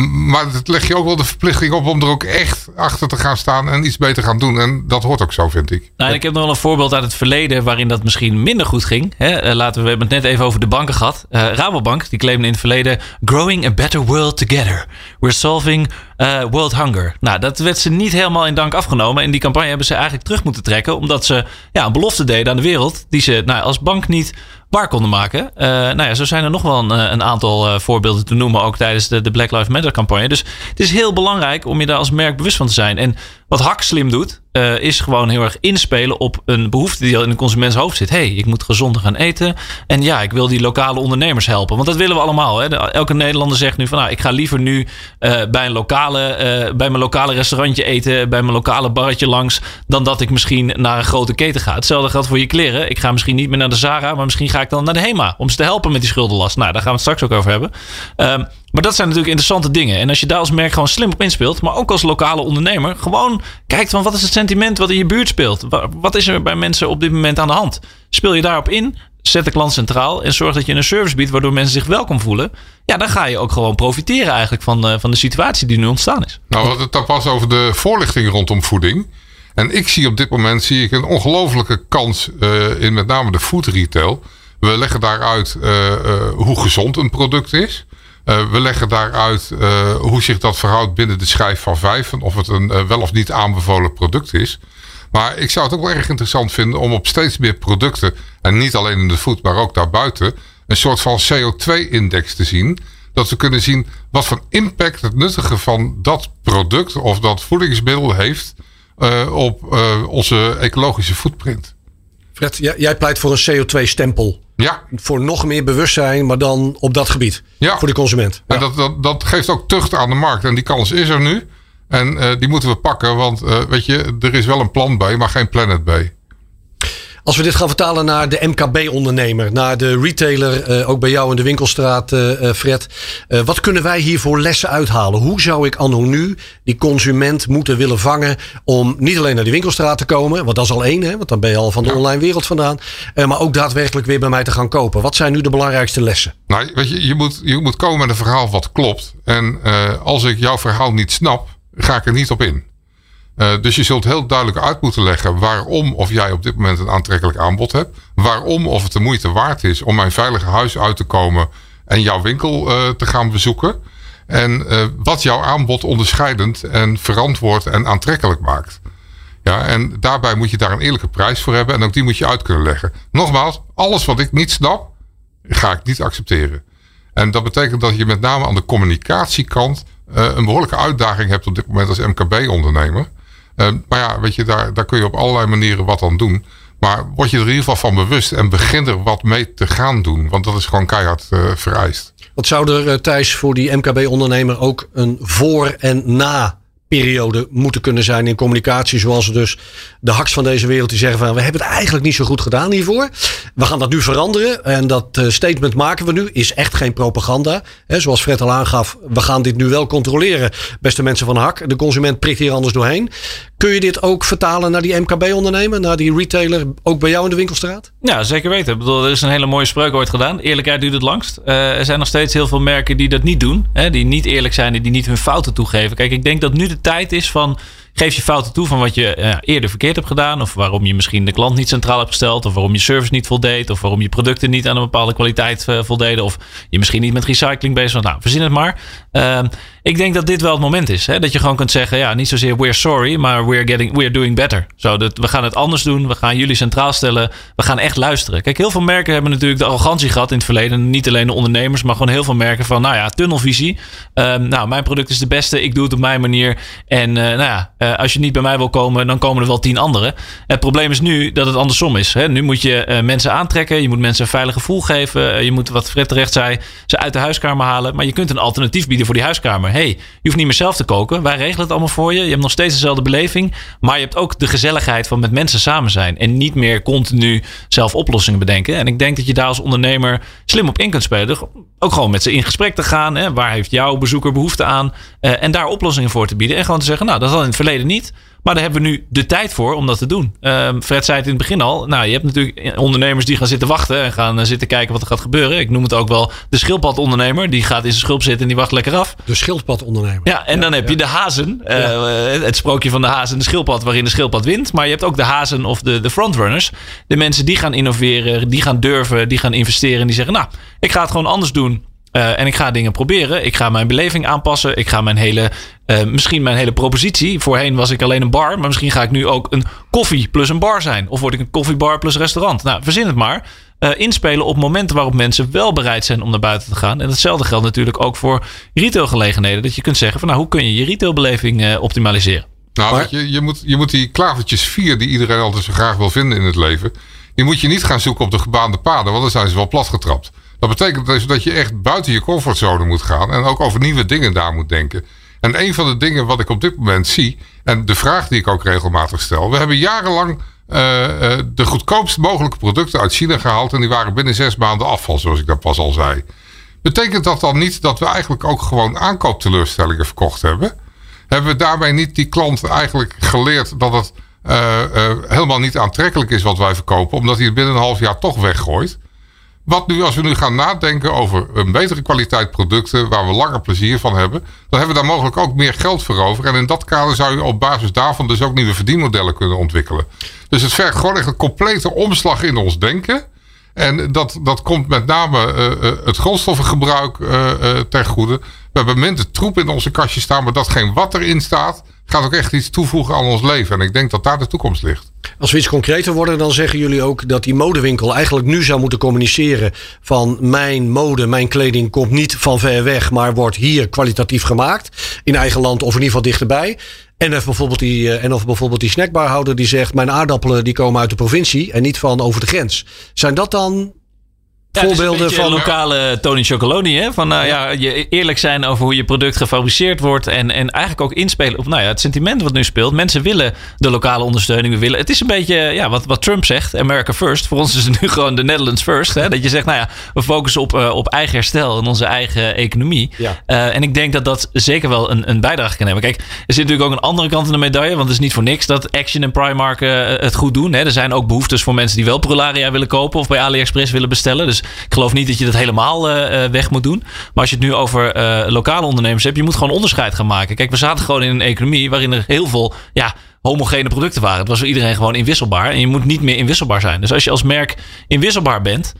Maar het leg je ook wel de verplichting op om er ook echt achter te gaan staan en iets beter gaan doen. En dat hoort ook zo, vind ik. Nou, ik heb nog wel een voorbeeld uit het verleden waarin dat misschien minder goed ging. Eh, laten we, hebben het net even over de banken gehad. Uh, Rabobank, die claimde in het verleden: Growing a better world together. We're solving uh, world hunger. Nou, dat werd ze niet helemaal in dank afgenomen. En die campagne hebben ze eigenlijk terug moeten trekken, omdat ze ja, een belofte deden aan de wereld die ze nou, als bank niet waar konden maken. Uh, nou ja, zo zijn er nog wel een, eh, een aantal uh, voorbeelden te noemen, ook tijdens de, de Black Lives Matter campagne. Dus het is heel belangrijk om je daar als merk bewust van te zijn. En wat Hak slim doet, uh, is gewoon heel erg inspelen op een behoefte die al in de consuments hoofd zit. hey, ik moet gezonder gaan eten. En ja, ik wil die lokale ondernemers helpen. Want dat willen we allemaal. Hè? Elke Nederlander zegt nu van nou, ik ga liever nu uh, bij, een lokale, uh, bij mijn lokale restaurantje eten, bij mijn lokale barretje langs, dan dat ik misschien naar een grote keten ga. Hetzelfde geldt voor je kleren. Ik ga misschien niet meer naar de Zara, maar misschien ga ik dan naar de Hema om ze te helpen met die schuldenlast. Nou, daar gaan we het straks ook over hebben. Maar dat zijn natuurlijk interessante dingen. En als je daar als merk gewoon slim op inspeelt, maar ook als lokale ondernemer, gewoon kijkt van wat is het sentiment wat in je buurt speelt. Wat is er bij mensen op dit moment aan de hand? Speel je daarop in, zet de klant centraal en zorg dat je een service biedt waardoor mensen zich welkom voelen. Ja, dan ga je ook gewoon profiteren eigenlijk van, uh, van de situatie die nu ontstaan is. Nou, hadden het dan pas over de voorlichting rondom voeding. En ik zie op dit moment zie ik een ongelofelijke kans uh, in met name de food retail. We leggen daaruit uh, hoe gezond een product is. Uh, we leggen daaruit uh, hoe zich dat verhoudt binnen de schijf van vijf. En of het een uh, wel of niet aanbevolen product is. Maar ik zou het ook wel erg interessant vinden om op steeds meer producten. En niet alleen in de food, maar ook daarbuiten. Een soort van CO2-index te zien. Dat we kunnen zien wat voor impact het nuttigen van dat product of dat voedingsmiddel heeft op onze ecologische footprint. Fred, jij pleit voor een CO2-stempel. Ja. Voor nog meer bewustzijn, maar dan op dat gebied. Ja. Voor de consument. En dat, dat, dat geeft ook tucht aan de markt. En die kans is er nu. En uh, die moeten we pakken. Want uh, weet je, er is wel een plan B, maar geen planet B. Als we dit gaan vertalen naar de MKB-ondernemer, naar de retailer, uh, ook bij jou in de winkelstraat, uh, Fred. Uh, wat kunnen wij hier voor lessen uithalen? Hoe zou ik anno nu die consument moeten willen vangen om niet alleen naar die winkelstraat te komen, want dat is al één, hè, want dan ben je al van de ja. online wereld vandaan, maar ook daadwerkelijk weer bij mij te gaan kopen. Wat zijn nu de belangrijkste lessen? Nou, weet je, je moet, je moet komen met een verhaal wat klopt. En als ik jouw verhaal niet snap, ga ik er niet op in. Uh, dus je zult heel duidelijk uit moeten leggen waarom of jij op dit moment een aantrekkelijk aanbod hebt. Waarom of het de moeite waard is om mijn veilige huis uit te komen en jouw winkel uh, te gaan bezoeken. En uh, wat jouw aanbod onderscheidend en verantwoord en aantrekkelijk maakt. Ja, en daarbij moet je daar een eerlijke prijs voor hebben en ook die moet je uit kunnen leggen. Nogmaals, alles wat ik niet snap, ga ik niet accepteren. En dat betekent dat je met name aan de communicatiekant een behoorlijke uitdaging hebt op dit moment als MKB-ondernemer. Uh, maar ja, weet je, daar, daar kun je op allerlei manieren wat aan doen. Maar word je er in ieder geval van bewust en begin er wat mee te gaan doen. Want dat is gewoon keihard uh, vereist. Wat zou er, uh, Thijs, voor die MKB-ondernemer ook een voor- en na periode moeten kunnen zijn in communicatie. Zoals dus de haks van deze wereld die zeggen van we hebben het eigenlijk niet zo goed gedaan hiervoor. We gaan dat nu veranderen. En dat uh, statement maken we nu. Is echt geen propaganda. Zoals Fred al aangaf, we gaan dit nu wel controleren. Beste mensen van Hak. De consument prikt hier anders doorheen. Kun je dit ook vertalen naar die MKB-ondernemer, naar die retailer, ook bij jou in de winkelstraat? Ja, zeker weten. Ik bedoel, er is een hele mooie spreuk ooit gedaan. Eerlijkheid duurt het langst. Uh, er zijn nog steeds heel veel merken die dat niet doen. Hè, die niet eerlijk zijn en die niet hun fouten toegeven. Kijk, ik denk dat nu de tijd is van geef je fouten toe van wat je uh, eerder verkeerd hebt gedaan. Of waarom je misschien de klant niet centraal hebt gesteld. Of waarom je service niet voldeed. Of waarom je producten niet aan een bepaalde kwaliteit uh, voldeden. Of je misschien niet met recycling bezig was. Nou, verzin het maar. Ik denk dat dit wel het moment is. Hè? Dat je gewoon kunt zeggen, ja, niet zozeer we're sorry, maar we're, getting, we're doing better. Zo, dat, we gaan het anders doen. We gaan jullie centraal stellen. We gaan echt luisteren. Kijk, heel veel merken hebben natuurlijk de arrogantie gehad in het verleden. Niet alleen de ondernemers, maar gewoon heel veel merken van, nou ja, tunnelvisie. Um, nou, mijn product is de beste. Ik doe het op mijn manier. En uh, nou ja, uh, als je niet bij mij wil komen, dan komen er wel tien anderen. Het probleem is nu dat het andersom is. Hè? Nu moet je uh, mensen aantrekken. Je moet mensen een veilig gevoel geven. je moet, wat Fred terecht zei, ze uit de huiskamer halen. Maar je kunt een alternatief bieden voor die huiskamer. Hey, je hoeft niet meer zelf te koken. Wij regelen het allemaal voor je. Je hebt nog steeds dezelfde beleving. Maar je hebt ook de gezelligheid van met mensen samen zijn. En niet meer continu zelf oplossingen bedenken. En ik denk dat je daar als ondernemer slim op in kunt spelen. Ook gewoon met ze in gesprek te gaan. Hè? Waar heeft jouw bezoeker behoefte aan? Uh, en daar oplossingen voor te bieden. En gewoon te zeggen, nou, dat had in het verleden niet. Maar daar hebben we nu de tijd voor om dat te doen. Uh, Fred zei het in het begin al. Nou, je hebt natuurlijk ondernemers die gaan zitten wachten en gaan uh, zitten kijken wat er gaat gebeuren. Ik noem het ook wel de schildpadondernemer. Die gaat in zijn schulp zitten en die wacht lekker af. De schildpadondernemer. Ja, en ja, dan heb ja. je de hazen. Uh, ja. Het sprookje van de hazen en de schildpad waarin de schildpad wint. Maar je hebt ook de hazen of de, de frontrunners. De mensen die gaan innoveren, die gaan durven, die gaan investeren. Die zeggen, nou, ik ga het gewoon anders doen. Uh, en ik ga dingen proberen. Ik ga mijn beleving aanpassen. Ik ga mijn hele, uh, misschien mijn hele propositie. Voorheen was ik alleen een bar, maar misschien ga ik nu ook een koffie plus een bar zijn. Of word ik een koffiebar plus restaurant. Nou, verzin het maar. Uh, inspelen op momenten waarop mensen wel bereid zijn om naar buiten te gaan. En hetzelfde geldt natuurlijk ook voor retailgelegenheden. Dat je kunt zeggen van nou, hoe kun je je retailbeleving optimaliseren? Nou, Maar- je, je, moet, je moet die klavertjes vier die iedereen altijd zo graag wil vinden in het leven. Die moet je niet gaan zoeken op de gebaande paden, want dan zijn ze wel platgetrapt. Dat betekent dus dat je echt buiten je comfortzone moet gaan en ook over nieuwe dingen daar moet denken. En een van de dingen wat ik op dit moment zie, en de vraag die ik ook regelmatig stel. We hebben jarenlang eh, eh, de goedkoopst mogelijke producten uit China gehaald en die waren binnen zes maanden afval, zoals ik dat pas al zei. Betekent dat dan niet dat we eigenlijk ook gewoon aankoopteleurstellingen verkocht hebben? Hebben we daarmee niet die klant eigenlijk geleerd dat het eh, helemaal niet aantrekkelijk is wat wij verkopen, omdat hij het binnen een half jaar toch weggooit? Wat nu, als we nu gaan nadenken over een betere kwaliteit producten waar we langer plezier van hebben, dan hebben we daar mogelijk ook meer geld voor over. En in dat kader zou je op basis daarvan dus ook nieuwe verdienmodellen kunnen ontwikkelen. Dus het vergt gewoon echt een complete omslag in ons denken. En dat, dat komt met name eh, eh, het grondstoffengebruik eh, ten goede. We hebben minder troep in onze kastjes staan, maar datgene wat erin staat, gaat ook echt iets toevoegen aan ons leven. En ik denk dat daar de toekomst ligt. Als we iets concreter worden, dan zeggen jullie ook dat die modewinkel eigenlijk nu zou moeten communiceren van mijn mode, mijn kleding komt niet van ver weg, maar wordt hier kwalitatief gemaakt. In eigen land of in ieder geval dichterbij. En of bijvoorbeeld die, eh, en of bijvoorbeeld die snackbarhouder die zegt mijn aardappelen die komen uit de provincie en niet van over de grens. Zijn dat dan Ja, het is een voorbeelden van... lokale Tony Chocoloni. Hè? Van nou ja, je eerlijk zijn over hoe je product gefabriceerd wordt. En, en eigenlijk ook inspelen op nou ja, het sentiment wat nu speelt. Mensen willen de lokale ondersteuning. Willen, het is een beetje ja, wat, wat Trump zegt: America first. Voor ons is het nu gewoon de Netherlands first. Hè? Dat je zegt, nou ja, we focussen op, eh, op eigen herstel en onze eigen economie. Ja. Eh, en ik denk dat dat zeker wel een, een bijdrage kan hebben. Kijk, er zit natuurlijk ook een andere kant in de medaille. Want het is niet voor niks dat Action en Primark eh, het goed doen. Hè? Er zijn ook behoeftes voor mensen die wel Prularia willen kopen. Of bij AliExpress willen bestellen. Dus ik geloof niet dat je dat helemaal eh, eh, weg moet doen. Maar als je het nu over eh, lokale ondernemers hebt. Je moet gewoon onderscheid gaan maken. Kijk, we zaten gewoon in een economie waarin er heel veel... Ja, homogene producten waren. Het was voor iedereen gewoon inwisselbaar. En je moet niet meer inwisselbaar zijn. Dus als je als merk inwisselbaar bent...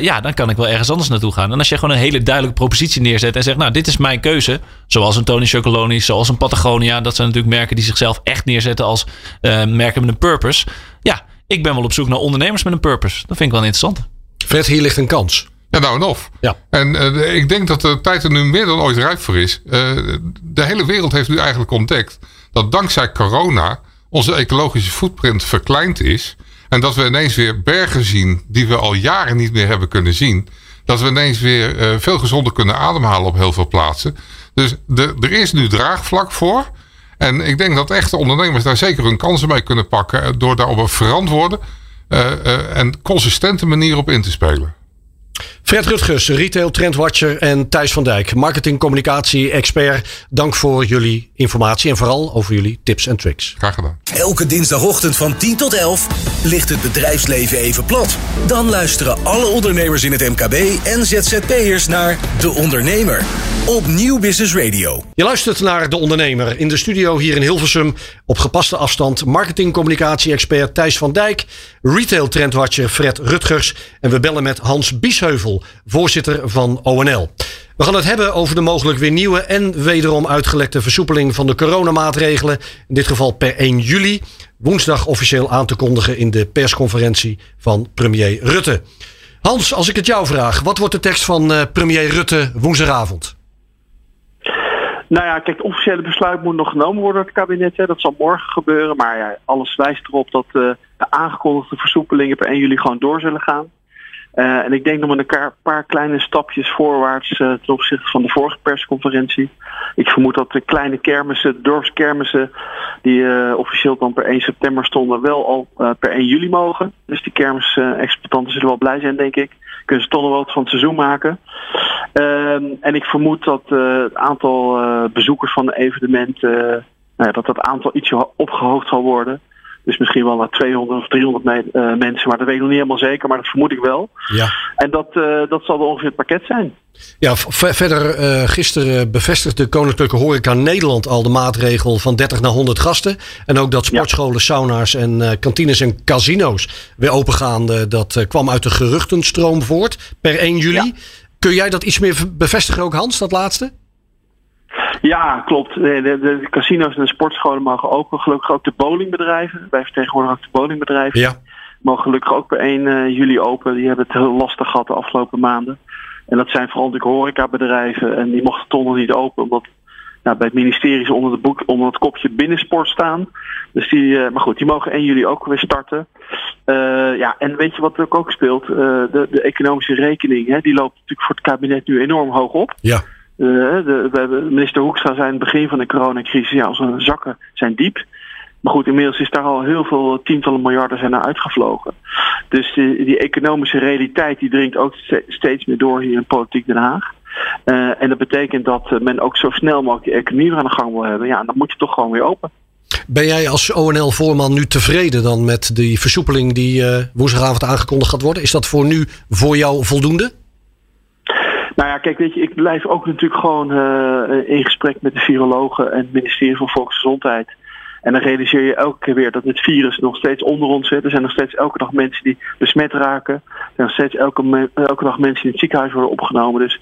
ja, dan kan ik wel ergens anders naartoe gaan. En als je gewoon een hele duidelijke propositie neerzet en zegt, nou, dit is mijn keuze. Zoals een Tony Chocoloni, zoals een Patagonia. Dat zijn natuurlijk merken die zichzelf echt neerzetten als merken met een purpose. Ja, ik ben wel op zoek naar ondernemers met een purpose. Dat vind ik wel interessant. Fred, hier ligt een kans. Ja, nou en of. Ja. En eh, ik denk dat de tijd er nu meer dan ooit rijp voor is. Eh, de hele wereld heeft nu eigenlijk ontdekt dat dankzij corona onze ecologische footprint verkleind is. En dat we ineens weer bergen zien die we al jaren niet meer hebben kunnen zien. Dat we ineens weer eh, veel gezonder kunnen ademhalen op heel veel plaatsen. Dus de, er is nu draagvlak voor. En ik denk dat echte ondernemers daar zeker hun kansen mee kunnen pakken. Door daar op een verantwoorde eh, en consistente manier op in te spelen. Fred Rutgers, retail trendwatcher en Thijs van Dijk, marketing communicatie expert. Dank voor jullie informatie en vooral over jullie tips en tricks. Graag gedaan. Elke dinsdagochtend van 10 tot 11 ligt het bedrijfsleven even plat. Dan luisteren alle ondernemers in het MKB en ZZP'ers naar De Ondernemer op Nieuw Business Radio. Je luistert naar De Ondernemer. In de studio hier in Hilversum op gepaste afstand marketing communicatie expert Thijs van Dijk, retail trendwatcher Fred Rutgers en we bellen met Hans Biesheuvel, voorzitter van ONL. We gaan het hebben over de mogelijk weer nieuwe en wederom uitgelekte versoepeling van de coronamaatregelen. In dit geval per 1 juli. Woensdag officieel aan te kondigen in de persconferentie van premier Rutte. Hans, als ik het jou vraag, wat wordt de tekst van eh, premier Rutte woensdagavond? Nou ja, kijk, het officiële besluit moet nog genomen worden door het kabinet. Hè. Dat zal morgen gebeuren. Maar ja, alles wijst erop dat eh, de aangekondigde versoepelingen per 1 juli gewoon door zullen gaan. Eh, en ik denk nog een paar kleine stapjes voorwaarts eh, ten opzichte van de vorige persconferentie. Ik vermoed dat de kleine kermissen, de dorpskermissen, die eh, officieel dan per 1 september stonden, wel al per 1 juli mogen. Dus die kermisexploitanten zullen wel blij zijn, denk ik. Kunnen ze toch nog wat van het seizoen maken. Ehm, en ik vermoed dat het aantal bezoekers van een evenement, eh, nou dat dat aantal ietsje opgehoogd zal worden. Dus misschien wel naar 200 of 300 me- eh, mensen, maar dat weet ik nog niet helemaal zeker, maar dat vermoed ik wel. Ja. En dat, eh, dat zal wel ongeveer het pakket zijn. Ja, verder eh, gisteren bevestigde Koninklijke Horeca Nederland al de maatregel van 30 naar 100 gasten. En ook dat sportscholen, sauna's en kantines en casino's weer opengaan. dat kwam uit de geruchtenstroom voort per 1 juli. Ja. Kun jij dat iets meer bevestigen ook Hans, dat laatste? Ja, klopt. De, de, de casino's en de sportscholen mogen ook. Gelukkig ook de bowlingbedrijven. Wij vertegenwoordigen ook de bowlingbedrijven. Ja. mogen gelukkig ook per 1 eh, juli open. Die hebben het heel lastig gehad de afgelopen maanden. En dat zijn vooral natuurlijk horecabedrijven. En die mochten toch nog niet open. Omdat nou, bij het ministerie is onder, de boek, onder het kopje binnensport staan. Dus die, maar goed, die mogen 1 juli ook weer starten. ja, en weet je wat er ook speelt? de, de economische rekening, hè, die loopt natuurlijk voor het kabinet nu enorm hoog op. Ja. De, we hebben, minister Hoekstra zei in het begin van de coronacrisis, ja, onze zakken zijn diep. Maar goed, inmiddels is daar al heel veel tientallen miljarden zijn naar uitgevlogen. Dus die, die economische realiteit die dringt ook steeds meer door hier in politiek Den Haag. Uh, en dat betekent dat men ook zo snel mogelijk die economie weer aan de gang wil hebben. Ja, dan moet je toch gewoon weer open. Ben jij als ONL-voorman nu tevreden dan met die versoepeling die woensdagavond aangekondigd gaat worden? Is dat voor nu voor jou voldoende? Nou ja, kijk, weet je, ik blijf ook natuurlijk gewoon uh, in gesprek met de virologen en het ministerie van Volksgezondheid. En dan realiseer je elke keer weer dat het virus nog steeds onder ons zit. Er zijn nog steeds elke dag mensen die besmet raken. Er zijn nog steeds elke, elke dag mensen die in het ziekenhuis worden opgenomen. Dus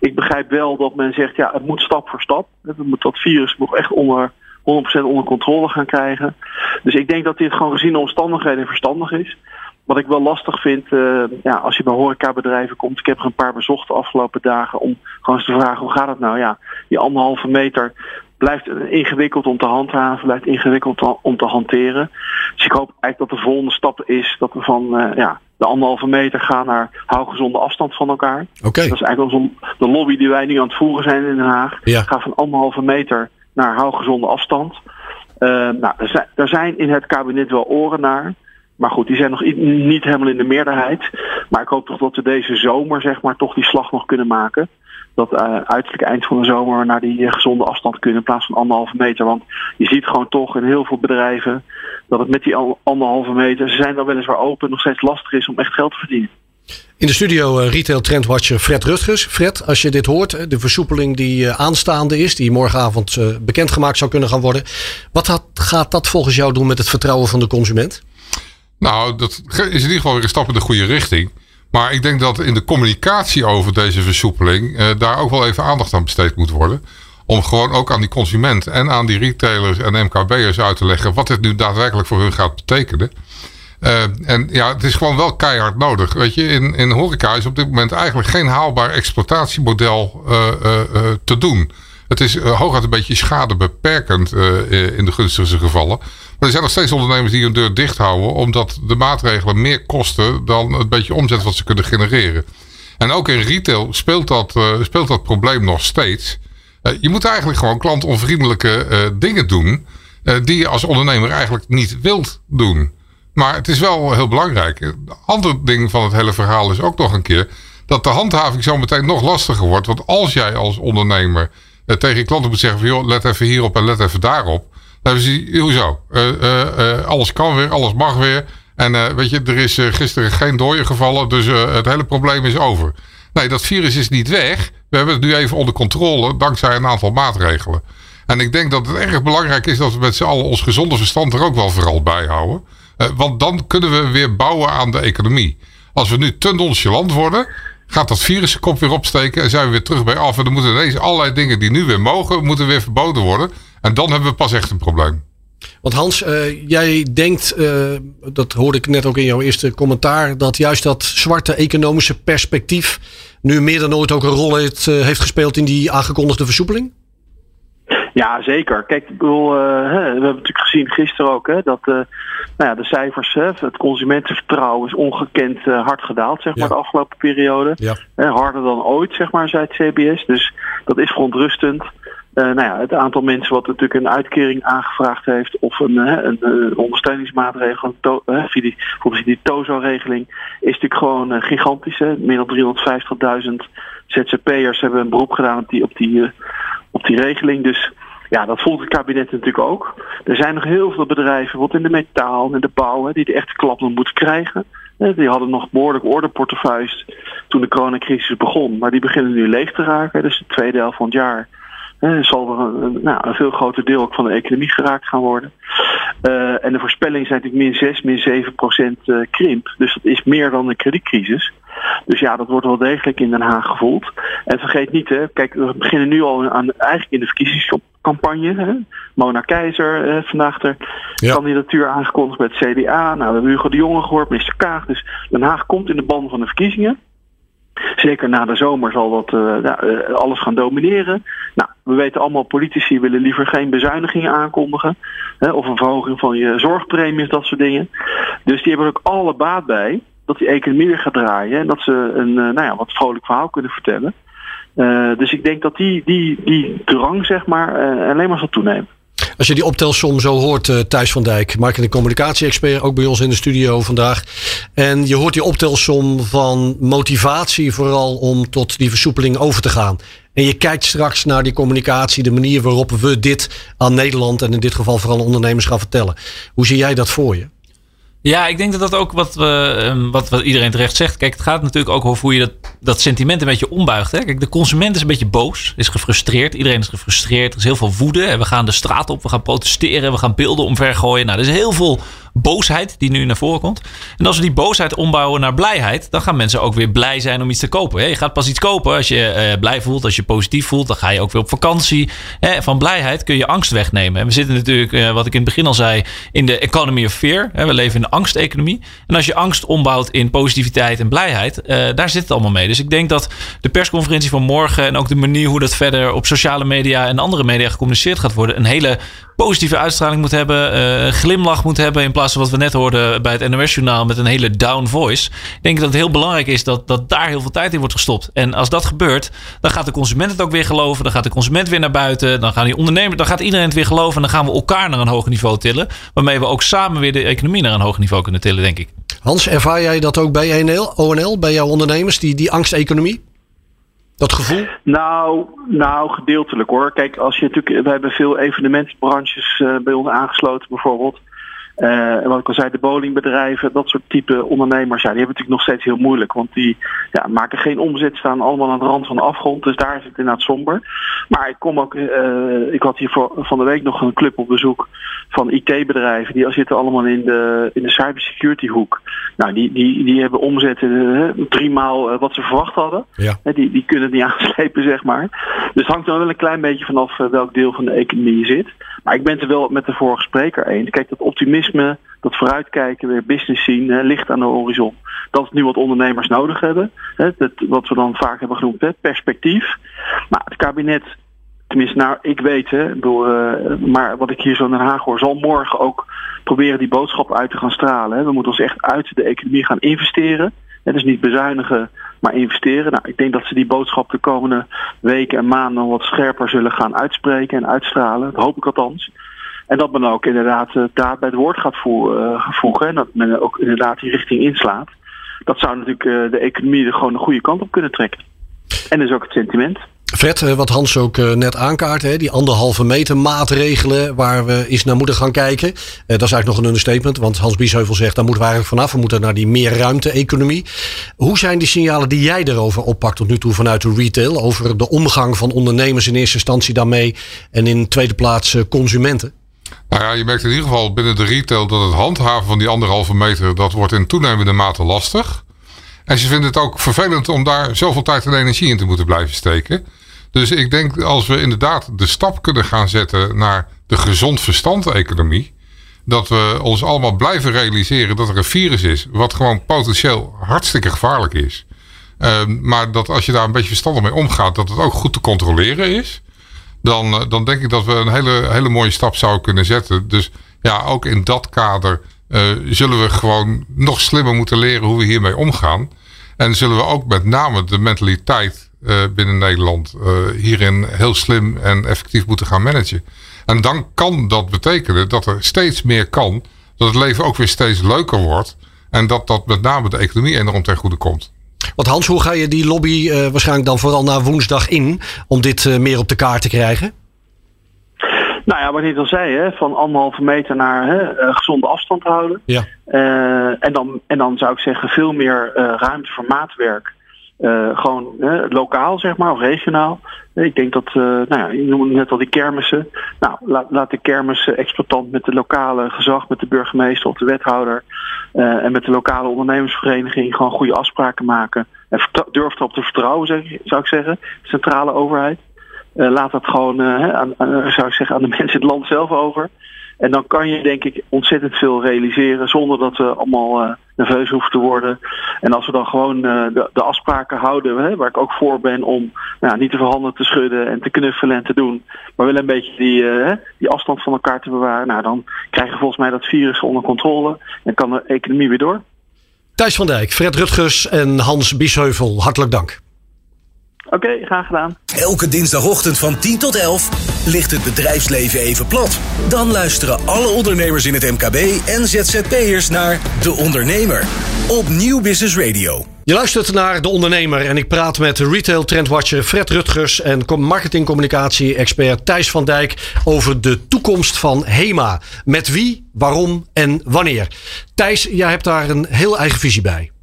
ik begrijp wel dat men zegt, ja, het moet stap voor stap. We moeten dat virus nog echt onder 100% onder controle gaan krijgen. Dus ik denk dat dit gewoon gezien de omstandigheden verstandig is. Wat ik wel lastig vind, uh, ja, als je bij horecabedrijven komt, ik heb er een paar bezocht de afgelopen dagen om gewoon eens te vragen hoe gaat het nou? Ja, die anderhalve meter, blijft ingewikkeld om te handhaven, blijft ingewikkeld om te hanteren. Dus ik hoop eigenlijk dat de volgende stap is dat we van uh, ja, de anderhalve meter gaan naar hou gezonde afstand van elkaar. Okay. Dat is eigenlijk de lobby die wij nu aan het voeren zijn in Den Haag. Ja. Ga van anderhalve meter naar hou gezonde afstand. Uh, nou, er zijn in het kabinet wel oren naar. Maar goed, die zijn nog niet helemaal in de meerderheid. Maar ik hoop toch dat we deze zomer zeg maar, toch die slag nog kunnen maken dat uh, uiterlijk eind van de zomer naar die gezonde afstand kunnen in plaats van anderhalve meter. Want je ziet gewoon toch in heel veel bedrijven dat het met die anderhalve meter, ze zijn dan weliswaar open, nog steeds lastig is om echt geld te verdienen. In de studio uh, retail trendwatcher Fred Rutgers. Fred, als je dit hoort, de versoepeling die aanstaande is, die morgenavond bekendgemaakt zou kunnen gaan worden. Wat gaat dat volgens jou doen met het vertrouwen van de consument? Nou, dat is in ieder geval weer een stap in de goede richting. Maar ik denk dat in de communicatie over deze versoepeling uh, daar ook wel even aandacht aan besteed moet worden. Om gewoon ook aan die consument en aan die retailers en MKB'ers uit te leggen wat dit nu daadwerkelijk voor hun gaat betekenen. Uh, en ja, het is gewoon wel keihard nodig. Weet je, in, in horeca is op dit moment eigenlijk geen haalbaar exploitatiemodel uh, te doen. Het is hooguit een beetje schadebeperkend in de gunstigste gevallen. Er zijn nog steeds ondernemers die hun deur dicht houden. Omdat de maatregelen meer kosten dan het beetje omzet wat ze kunnen genereren. En ook in retail speelt dat, uh, speelt dat probleem nog steeds. Uh, je moet eigenlijk gewoon klantonvriendelijke uh, dingen doen. die je als ondernemer eigenlijk niet wilt doen. Maar het is wel heel belangrijk. Een ander ding van het hele verhaal is ook nog een keer. Dat de handhaving zo meteen nog lastiger wordt. Want als jij als ondernemer tegen je klanten moet zeggen: van, joh, let even hierop en let even daarop hebben ze, hoezo? Uh, uh, alles kan weer, alles mag weer. En weet je, er is gisteren geen dooie gevallen, dus het hele probleem is over. Nee, dat virus is niet weg. We hebben het nu even onder controle, dankzij een aantal maatregelen. En ik denk dat het erg belangrijk is dat we met z'n allen ons gezonde verstand er ook wel vooral bij houden. want dan kunnen we weer bouwen aan de economie. Als we nu te nonchalant worden, gaat dat virus kop weer opsteken en zijn we weer terug bij af. En dan moeten ineens allerlei dingen die nu weer mogen, moeten weer verboden worden. En dan hebben we pas echt een probleem. Want Hans, uh, jij denkt, uh, dat hoorde ik net ook in jouw eerste commentaar, dat juist dat zwarte economische perspectief nu meer dan ooit ook een rol heeft, uh, heeft gespeeld in die aangekondigde versoepeling? Ja, zeker. Kijk, ik bedoel, we hebben natuurlijk gezien gisteren ook hè, dat nou ja, de cijfers, het consumentenvertrouwen is ongekend hard gedaald, zeg maar, ja. de afgelopen periode. Ja. harder dan ooit, zeg maar, zei het CBS. Dus dat is verontrustend. Uh, nou ja, het aantal mensen wat natuurlijk een uitkering aangevraagd heeft of een, uh, een, een ondersteuningsmaatregel, uh, die, die TOZO-regeling, is natuurlijk gewoon gigantisch. Hè. Meer dan 350.000 ZZP'ers hebben een beroep gedaan op die, op, die, regeling. Dus ja, dat voelt het kabinet natuurlijk ook. Er zijn nog heel veel bedrijven, wat in de metaal en de bouw, hè, die de echte klappen moeten krijgen. Die hadden nog behoorlijk orderportefeuilles toen de coronacrisis begon. Maar die beginnen nu leeg te raken. Dus de tweede helft van het jaar zal er een, nou, een veel groter deel ook van de economie geraakt gaan worden. Uh, en de voorspellingen zijn natuurlijk min 6, min 7 procent uh, krimp. Dus dat is meer dan een kredietcrisis. Dus ja, dat wordt wel degelijk in Den Haag gevoeld. En vergeet niet, hè, kijk, we beginnen nu al aan, eigenlijk in de verkiezingscampagne. Hè. Mona Keizer, eh, vandaag de ja. kandidatuur aangekondigd bij het CDA. Nou, we hebben Hugo de Jonge gehoord, minister Kaag. Dus Den Haag komt in de band van de verkiezingen. Zeker na de zomer zal dat ja, alles gaan domineren. Nou, we weten allemaal, politici willen liever geen bezuinigingen aankondigen. Hè, of een verhoging van je zorgpremies, dat soort dingen. Dus die hebben er ook alle baat bij dat die economie weer gaat draaien. En dat ze een nou ja, wat vrolijk verhaal kunnen vertellen. dus ik denk dat die, die, die drang zeg maar, alleen maar zal toenemen. Als je die optelsom zo hoort, uh, Thijs van Dijk, marketing- en communicatie-expert, ook bij ons in de studio vandaag. En je hoort die optelsom van motivatie vooral om tot die versoepeling over te gaan. En je kijkt straks naar die communicatie, de manier waarop we dit aan Nederland en in dit geval vooral ondernemers gaan vertellen. Hoe zie jij dat voor je? Ja, ik denk dat dat ook wat, we, ehm, wat, wat iedereen terecht zegt. Kijk, het gaat natuurlijk ook over hoe je dat, dat sentiment een beetje ombuigt. Hè? Kijk, de consument is een beetje boos, is gefrustreerd. Iedereen is gefrustreerd. Er is heel veel woede. En we gaan de straat op, we gaan protesteren, we gaan beelden omvergooien. Nou, er is heel veel boosheid die nu naar voren komt. En als we die boosheid ombouwen naar blijheid, dan gaan mensen ook weer blij zijn om iets te kopen. Je gaat pas iets kopen als je eh, blij voelt, als je positief voelt. Dan ga je ook weer op vakantie. Van blijheid kun je angst wegnemen. En we zitten natuurlijk, eh, wat ik in het begin al zei, in de economy of fear. We leven in de angsteconomie. En als je angst ombouwt in positiviteit en blijheid, eh, daar zit het allemaal mee. Dus ik denk dat de persconferentie van morgen en ook de manier hoe dat verder op sociale media en andere media gecommuniceerd gaat worden, een hele positieve uitstraling moet hebben, glimlach moet hebben. In plaats wat we net hoorden bij het NOS-journaal met een hele down voice. Ik denk dat het heel belangrijk is dat, dat daar heel veel tijd in wordt gestopt. En als dat gebeurt, dan gaat de consument het ook weer geloven. Dan gaat de consument weer naar buiten. Dan gaan die ondernemers, dan gaat iedereen het weer geloven. En dan gaan we elkaar naar een hoger niveau tillen. Waarmee we ook samen weer de economie naar een hoger niveau kunnen tillen, denk ik. Hans, ervaar jij dat ook bij NL, ONL, bij jouw ondernemers, die, die angsteconomie? Dat gevoel? Nou, nou, gedeeltelijk hoor. Kijk, als je natuurlijk, we hebben veel evenementsbranches uh, bij ons aangesloten bijvoorbeeld. Uh, en wat ik al zei, de bowlingbedrijven, dat soort type ondernemers, ja, die hebben natuurlijk nog steeds heel moeilijk. Want die ja, maken geen omzet, staan allemaal aan de rand van de afgrond. Dus daar is het inderdaad somber. Maar ik kom ook, uh, ik had hier voor, van de week nog een club op bezoek van IT-bedrijven. Die zitten allemaal in de, in de cybersecurity hoek. Nou, die, die, die hebben omzetten uh, drie maal wat ze verwacht hadden. Ja. die, die kunnen het niet aanslepen, zeg maar. Dus het hangt dan wel een klein beetje vanaf welk deel van de economie je zit. Maar ik ben het er wel met de vorige spreker eens. Kijk, dat optimisme, dat vooruitkijken, weer business zien, hè, licht aan de horizon. Dat is nu wat ondernemers nodig hebben. Hè, dat, wat we dan vaak hebben genoemd, hè, perspectief. Maar het kabinet, tenminste, nou, ik weet, bedoel, uh, maar wat ik hier zo in Den Haag hoor, zal morgen ook proberen die boodschap uit te gaan stralen. We moeten ons echt uit de economie gaan investeren. Hè, dus niet bezuinigen, maar investeren. Nou, ik denk dat ze die boodschap de komende weken en maanden wat scherper zullen gaan uitspreken en uitstralen. Dat hoop ik althans. En dat men ook inderdaad daad bij het woord gaat voegen. En dat men ook inderdaad die richting inslaat. Dat zou natuurlijk de economie er gewoon de goede kant op kunnen trekken. En dus ook het sentiment. Fred, wat Hans ook net aankaart, hè, die anderhalve meter maatregelen waar we eens naar moeten gaan kijken. dat is eigenlijk nog een understatement, want Hans Biesheuvel zegt, daar moeten we eigenlijk vanaf. We moeten naar die meer ruimte-economie. Hoe zijn die signalen die jij erover oppakt tot nu toe vanuit de retail? Over de omgang van ondernemers in eerste instantie daarmee en in tweede plaats consumenten? Nou ja, je merkt in ieder geval binnen de retail dat het handhaven van die anderhalve meter, dat wordt in toenemende mate lastig. En ze vinden het ook vervelend om daar zoveel tijd en energie in te moeten blijven steken. Dus ik denk als we inderdaad de stap kunnen gaan zetten naar de gezond verstand-economie. Dat we ons allemaal blijven realiseren dat er een virus is. Wat gewoon potentieel hartstikke gevaarlijk is. Uh, maar dat als je daar een beetje verstandig mee omgaat, dat het ook goed te controleren is. Dan, dan denk ik dat we een hele, hele mooie stap zouden kunnen zetten. Dus ja, ook in dat kader uh, zullen we gewoon nog slimmer moeten leren hoe we hiermee omgaan. En zullen we ook met name de mentaliteit binnen Nederland uh, hierin heel slim en effectief moeten gaan managen. En dan kan dat betekenen dat er steeds meer kan. Dat het leven ook weer steeds leuker wordt. En dat dat met name de economie enorm ten goede komt. Want Hans, hoe ga je die lobby uh, waarschijnlijk dan vooral na woensdag in om dit uh, meer op de kaart te krijgen? Nou ja, wat ik al zei, hè, van anderhalve meter naar hè, gezonde afstand houden. Ja. en, dan, en dan zou ik zeggen veel meer ruimte voor maatwerk. Uh, gewoon lokaal, zeg maar, of regionaal. Ik denk dat, uh, nou ja, je noemde net al die kermissen. Nou, laat, laat de kermis-exploitant met de lokale gezag, met de burgemeester of de wethouder en met de lokale ondernemersvereniging gewoon goede afspraken maken. En durf erop te vertrouwen, zeg, zou ik zeggen, centrale overheid. laat dat gewoon, aan, aan, zou ik zeggen, aan de mensen in het land zelf over. En dan kan je denk ik ontzettend veel realiseren zonder dat we allemaal uh, nerveus hoeven te worden. En als we dan gewoon uh, de, de, afspraken houden, hè, waar ik ook voor ben om nou, niet te veel handen te schudden en te knuffelen en te doen, maar wel een beetje die, uh, die afstand van elkaar te bewaren, nou, dan krijgen we volgens mij dat virus onder controle en kan de economie weer door. Thijs van Dijk, Fred Rutgers en Hans Biesheuvel, hartelijk dank. Oké, okay, graag gedaan. Elke dinsdagochtend van 10 tot 11 ligt het bedrijfsleven even plat. Dan luisteren alle ondernemers in het MKB en ZZP'ers naar De Ondernemer op Nieuw Business Radio. Je luistert naar De Ondernemer en ik praat met retail trendwatcher Fred Rutgers en marketingcommunicatie-expert Thijs van Dijk over de toekomst van HEMA. Met wie, waarom en wanneer. Thijs, jij hebt daar een heel eigen visie bij.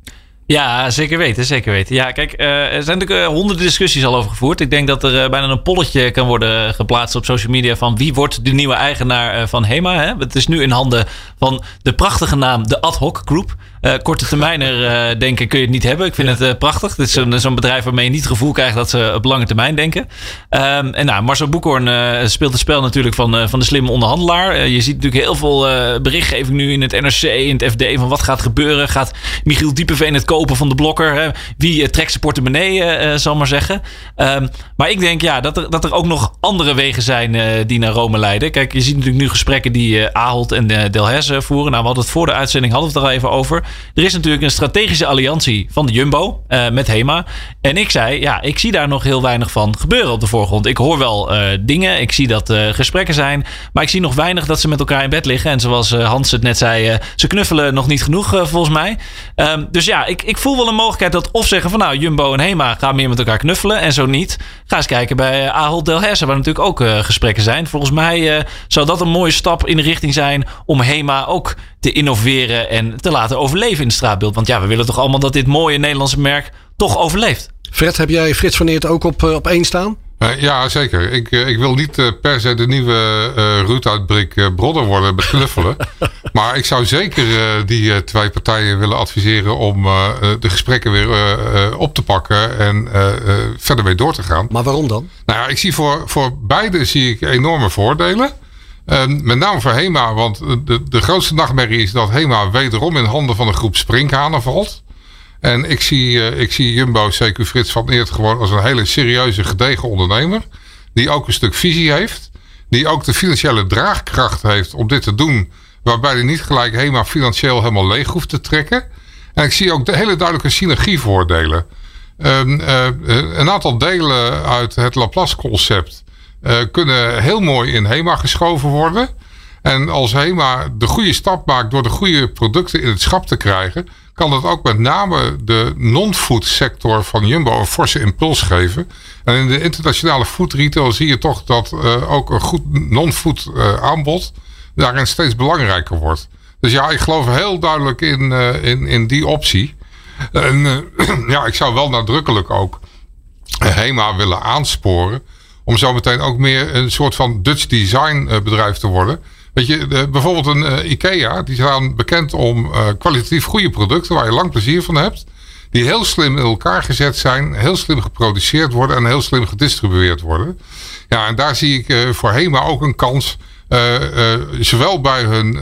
Ja, zeker weten, zeker weten. Ja, kijk, uh, er zijn natuurlijk uh, honderden discussies al over gevoerd. Ik denk dat er uh, bijna een polletje kan worden geplaatst op social media van wie wordt de nieuwe eigenaar van HEMA. Hè? Het is nu in handen van de prachtige naam de Ad Hoc Group. Korte termijner denken kun je het niet hebben. Ik vind het prachtig. Het is zo'n bedrijf waarmee je niet het gevoel krijgt dat ze op lange termijn denken. Um, en nou, Marcel Boekhoorn speelt het spel natuurlijk van, van de slimme onderhandelaar. je ziet natuurlijk heel veel berichtgeving nu in het NRC, in het FD van wat gaat gebeuren. Gaat Michiel Diepeveen het kopen? van de blokker. Hè? Wie trekt zijn portemonnee, zal maar zeggen. Um, maar ik denk ja, dat, er, dat er ook nog andere wegen zijn die naar Rome leiden. Kijk, je ziet natuurlijk nu gesprekken die Ahold en Delhaize voeren. Nou, we hadden het voor de uitzending hadden we het er al even over. Er is natuurlijk een strategische alliantie van de Jumbo met HEMA. En ik zei, ja, ik zie daar nog heel weinig van gebeuren op de voorgrond. Ik hoor wel dingen, ik zie dat gesprekken zijn. Maar ik zie nog weinig dat ze met elkaar in bed liggen. En zoals Hans het net zei, ze knuffelen nog niet genoeg volgens mij. Um, dus ja, ik, ik voel wel een mogelijkheid dat of zeggen van nou, Jumbo en Hema gaan meer met elkaar knuffelen. En zo niet, ga eens kijken bij Ahold Delhaize, waar natuurlijk ook gesprekken zijn. Volgens mij zou dat een mooie stap in de richting zijn om Hema ook te innoveren en te laten overleven in het straatbeeld. Want ja, we willen toch allemaal dat dit mooie Nederlandse merk toch overleeft. Fred, heb jij Frits van Eert ook op, op één staan? Uh, ja, zeker. Ik, uh, ik wil niet uh, per se de nieuwe uh, Ruud uitbrik Brodder worden met knuffelen. maar ik zou zeker die twee partijen willen adviseren om de gesprekken weer op te pakken en verder mee door te gaan. Maar waarom dan? Nou ja, ik zie voor, voor beide zie ik enorme voordelen. Ehm, met name voor HEMA, want de, de grootste nachtmerrie is dat HEMA wederom in handen van een groep sprinkhanen valt. En ik zie, uh, ik zie Jumbo, CQ Frits van Eert gewoon als een hele serieuze, gedegen ondernemer. Die ook een stuk visie heeft. Die ook de financiële draagkracht heeft om dit te doen. Waarbij hij niet gelijk helemaal financieel helemaal leeg hoeft te trekken. En ik zie ook de hele duidelijke synergievoordelen. Um, uh, een aantal delen uit het Laplace concept uh, kunnen heel mooi in HEMA geschoven worden. En als HEMA de goede stap maakt door de goede producten in het schap te krijgen, kan dat ook met name de non-food sector van Jumbo een forse impuls geven. En in de internationale food retail zie je toch dat uh, ook een goed non-food uh, aanbod daarin steeds belangrijker wordt. Dus ja, ik geloof heel duidelijk in, in, in die optie. En ja, ik zou wel nadrukkelijk ook HEMA willen aansporen om zo meteen ook meer een soort van Dutch design bedrijf te worden. Weet je, de, bijvoorbeeld een uh, IKEA, die staan bekend om uh, kwalitatief goede producten waar je lang plezier van hebt. Die heel slim in elkaar gezet zijn, heel slim geproduceerd worden en heel slim gedistribueerd worden. Ja, en daar zie ik uh, voor HEMA ook een kans. zowel bij hun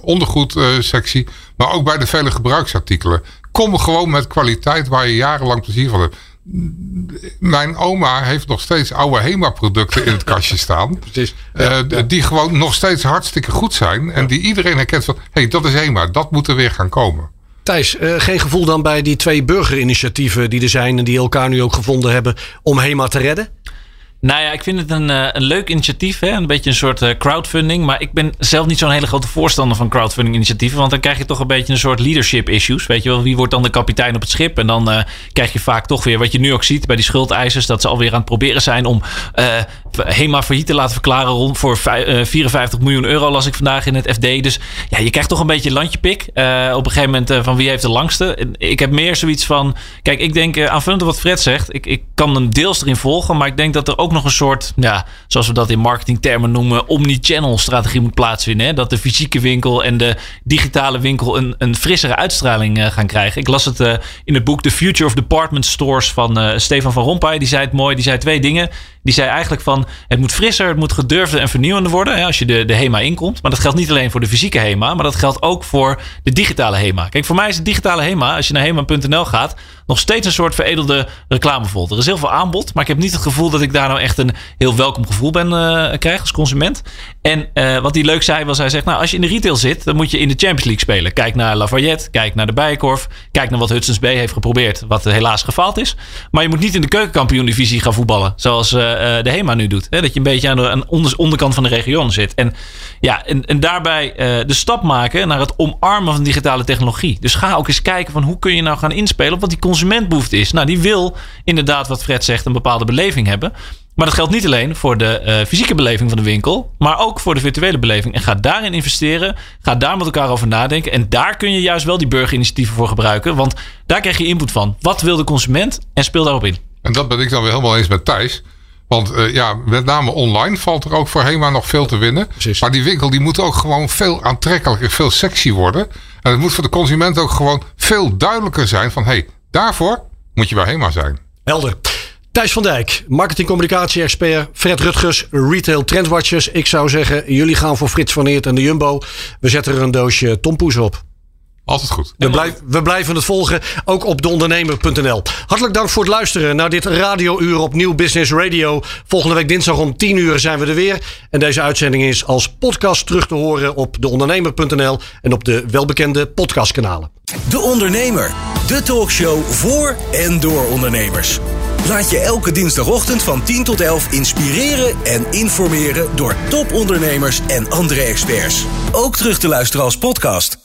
ondergoedsectie, maar ook bij de vele gebruiksartikelen. Kom gewoon met kwaliteit waar je jarenlang plezier van hebt mijn oma heeft nog steeds oude HEMA-producten in het kastje staan. Precies. Uh, Die gewoon nog steeds hartstikke goed zijn. En die iedereen herkent van, hé, hey, dat is HEMA. Dat moet er weer gaan komen. Thijs, uh, geen gevoel dan bij die twee burgerinitiatieven die er zijn... en die elkaar nu ook gevonden hebben om HEMA te redden? Nou ja, ik vind het een, uh, een leuk initiatief. Hè? Een beetje een soort uh, crowdfunding. Maar ik ben zelf niet zo'n hele grote voorstander van crowdfunding initiatieven. Want dan krijg je toch een beetje een soort leadership issues. Weet je wel, wie wordt dan de kapitein op het schip? En dan uh, krijg je vaak toch weer wat je nu ook ziet bij die schuldeisers. Dat ze alweer aan het proberen zijn om HEMA failliet te laten verklaren. Rond voor 54 miljoen euro las ik vandaag in het FD. Dus ja, je krijgt toch een beetje landjepik. op een gegeven moment van wie heeft de langste. Ik heb meer zoiets van... Kijk, ik denk aanvullend op wat Fred zegt. Ik, ik kan hem deels erin volgen. Maar ik denk dat er ook nog een soort, ja, zoals we dat in marketingtermen noemen, omni-channel strategie moet plaatsvinden. Hè? Dat de fysieke winkel en de digitale winkel een, een frissere uitstraling uh, gaan krijgen. Ik las het uh, in het boek The Future of Department Stores van uh, Stefan van Rompuy. Die zei het mooi. Die zei twee dingen. Die zei eigenlijk van het moet frisser, het moet gedurfder en vernieuwender worden hè, als je de, de HEMA inkomt. Maar dat geldt niet alleen voor de fysieke HEMA, maar dat geldt ook voor de digitale HEMA. Kijk, voor mij is de digitale HEMA, als je naar HEMA.nl gaat, nog steeds een soort veredelde reclamevol. Er is heel veel aanbod, maar ik heb niet het gevoel dat ik daar nou echt een heel welkom gevoel ben uh, krijg als consument. En uh, wat hij leuk zei was, hij zegt, nou als je in de retail zit, dan moet je in de Champions League spelen. Kijk naar Lafayette, kijk naar de Bijenkorf, kijk naar wat Hudson's Bay heeft geprobeerd, wat helaas gefaald is. Maar je moet niet in de keukenkampioen-divisie gaan voetballen, zoals uh, de HEMA nu doet. Hè? Dat je een beetje aan de onderkant van de region zit. En, ja, en, en daarbij de stap maken naar het omarmen van digitale technologie. Dus ga ook eens kijken van hoe kun je nou gaan inspelen op wat die consumentbehoefte is. Nou, die wil inderdaad, wat Fred zegt, een bepaalde beleving hebben. Maar dat geldt niet alleen voor de fysieke beleving van de winkel, maar ook voor de virtuele beleving. En ga daarin investeren, ga daar met elkaar over nadenken. En daar kun je juist wel die burgerinitiatieven voor gebruiken, want daar krijg je input van. Wat wil de consument en speel daarop in. En dat ben ik dan weer helemaal eens met Thijs. Want uh, ja, met name online valt er ook voor HEMA nog veel te winnen. Precies. Maar die winkel die moet ook gewoon veel aantrekkelijker, veel sexy worden. En het moet voor de consument ook gewoon veel duidelijker zijn van... hé, hey, daarvoor moet je bij HEMA zijn. Helder. Thijs van Dijk, marketing-communicatie-expert. Fred Rutgers, retail trendwatchers. Ik zou zeggen, jullie gaan voor Frits van Eert en de Jumbo. We zetten er een doosje tompoes op. Altijd goed. We, blijf, we, blijven het volgen, ook op deondernemer.nl. Hartelijk dank voor het luisteren naar dit radiouur op Nieuw Business Radio. Volgende week dinsdag om 10 uur zijn we er weer. En deze uitzending is als podcast terug te horen op deondernemer.nl en op de welbekende podcastkanalen. De Ondernemer, de talkshow voor en door ondernemers. Laat je elke dinsdagochtend van 10 tot 11 inspireren en informeren door topondernemers en andere experts. Ook terug te luisteren als podcast.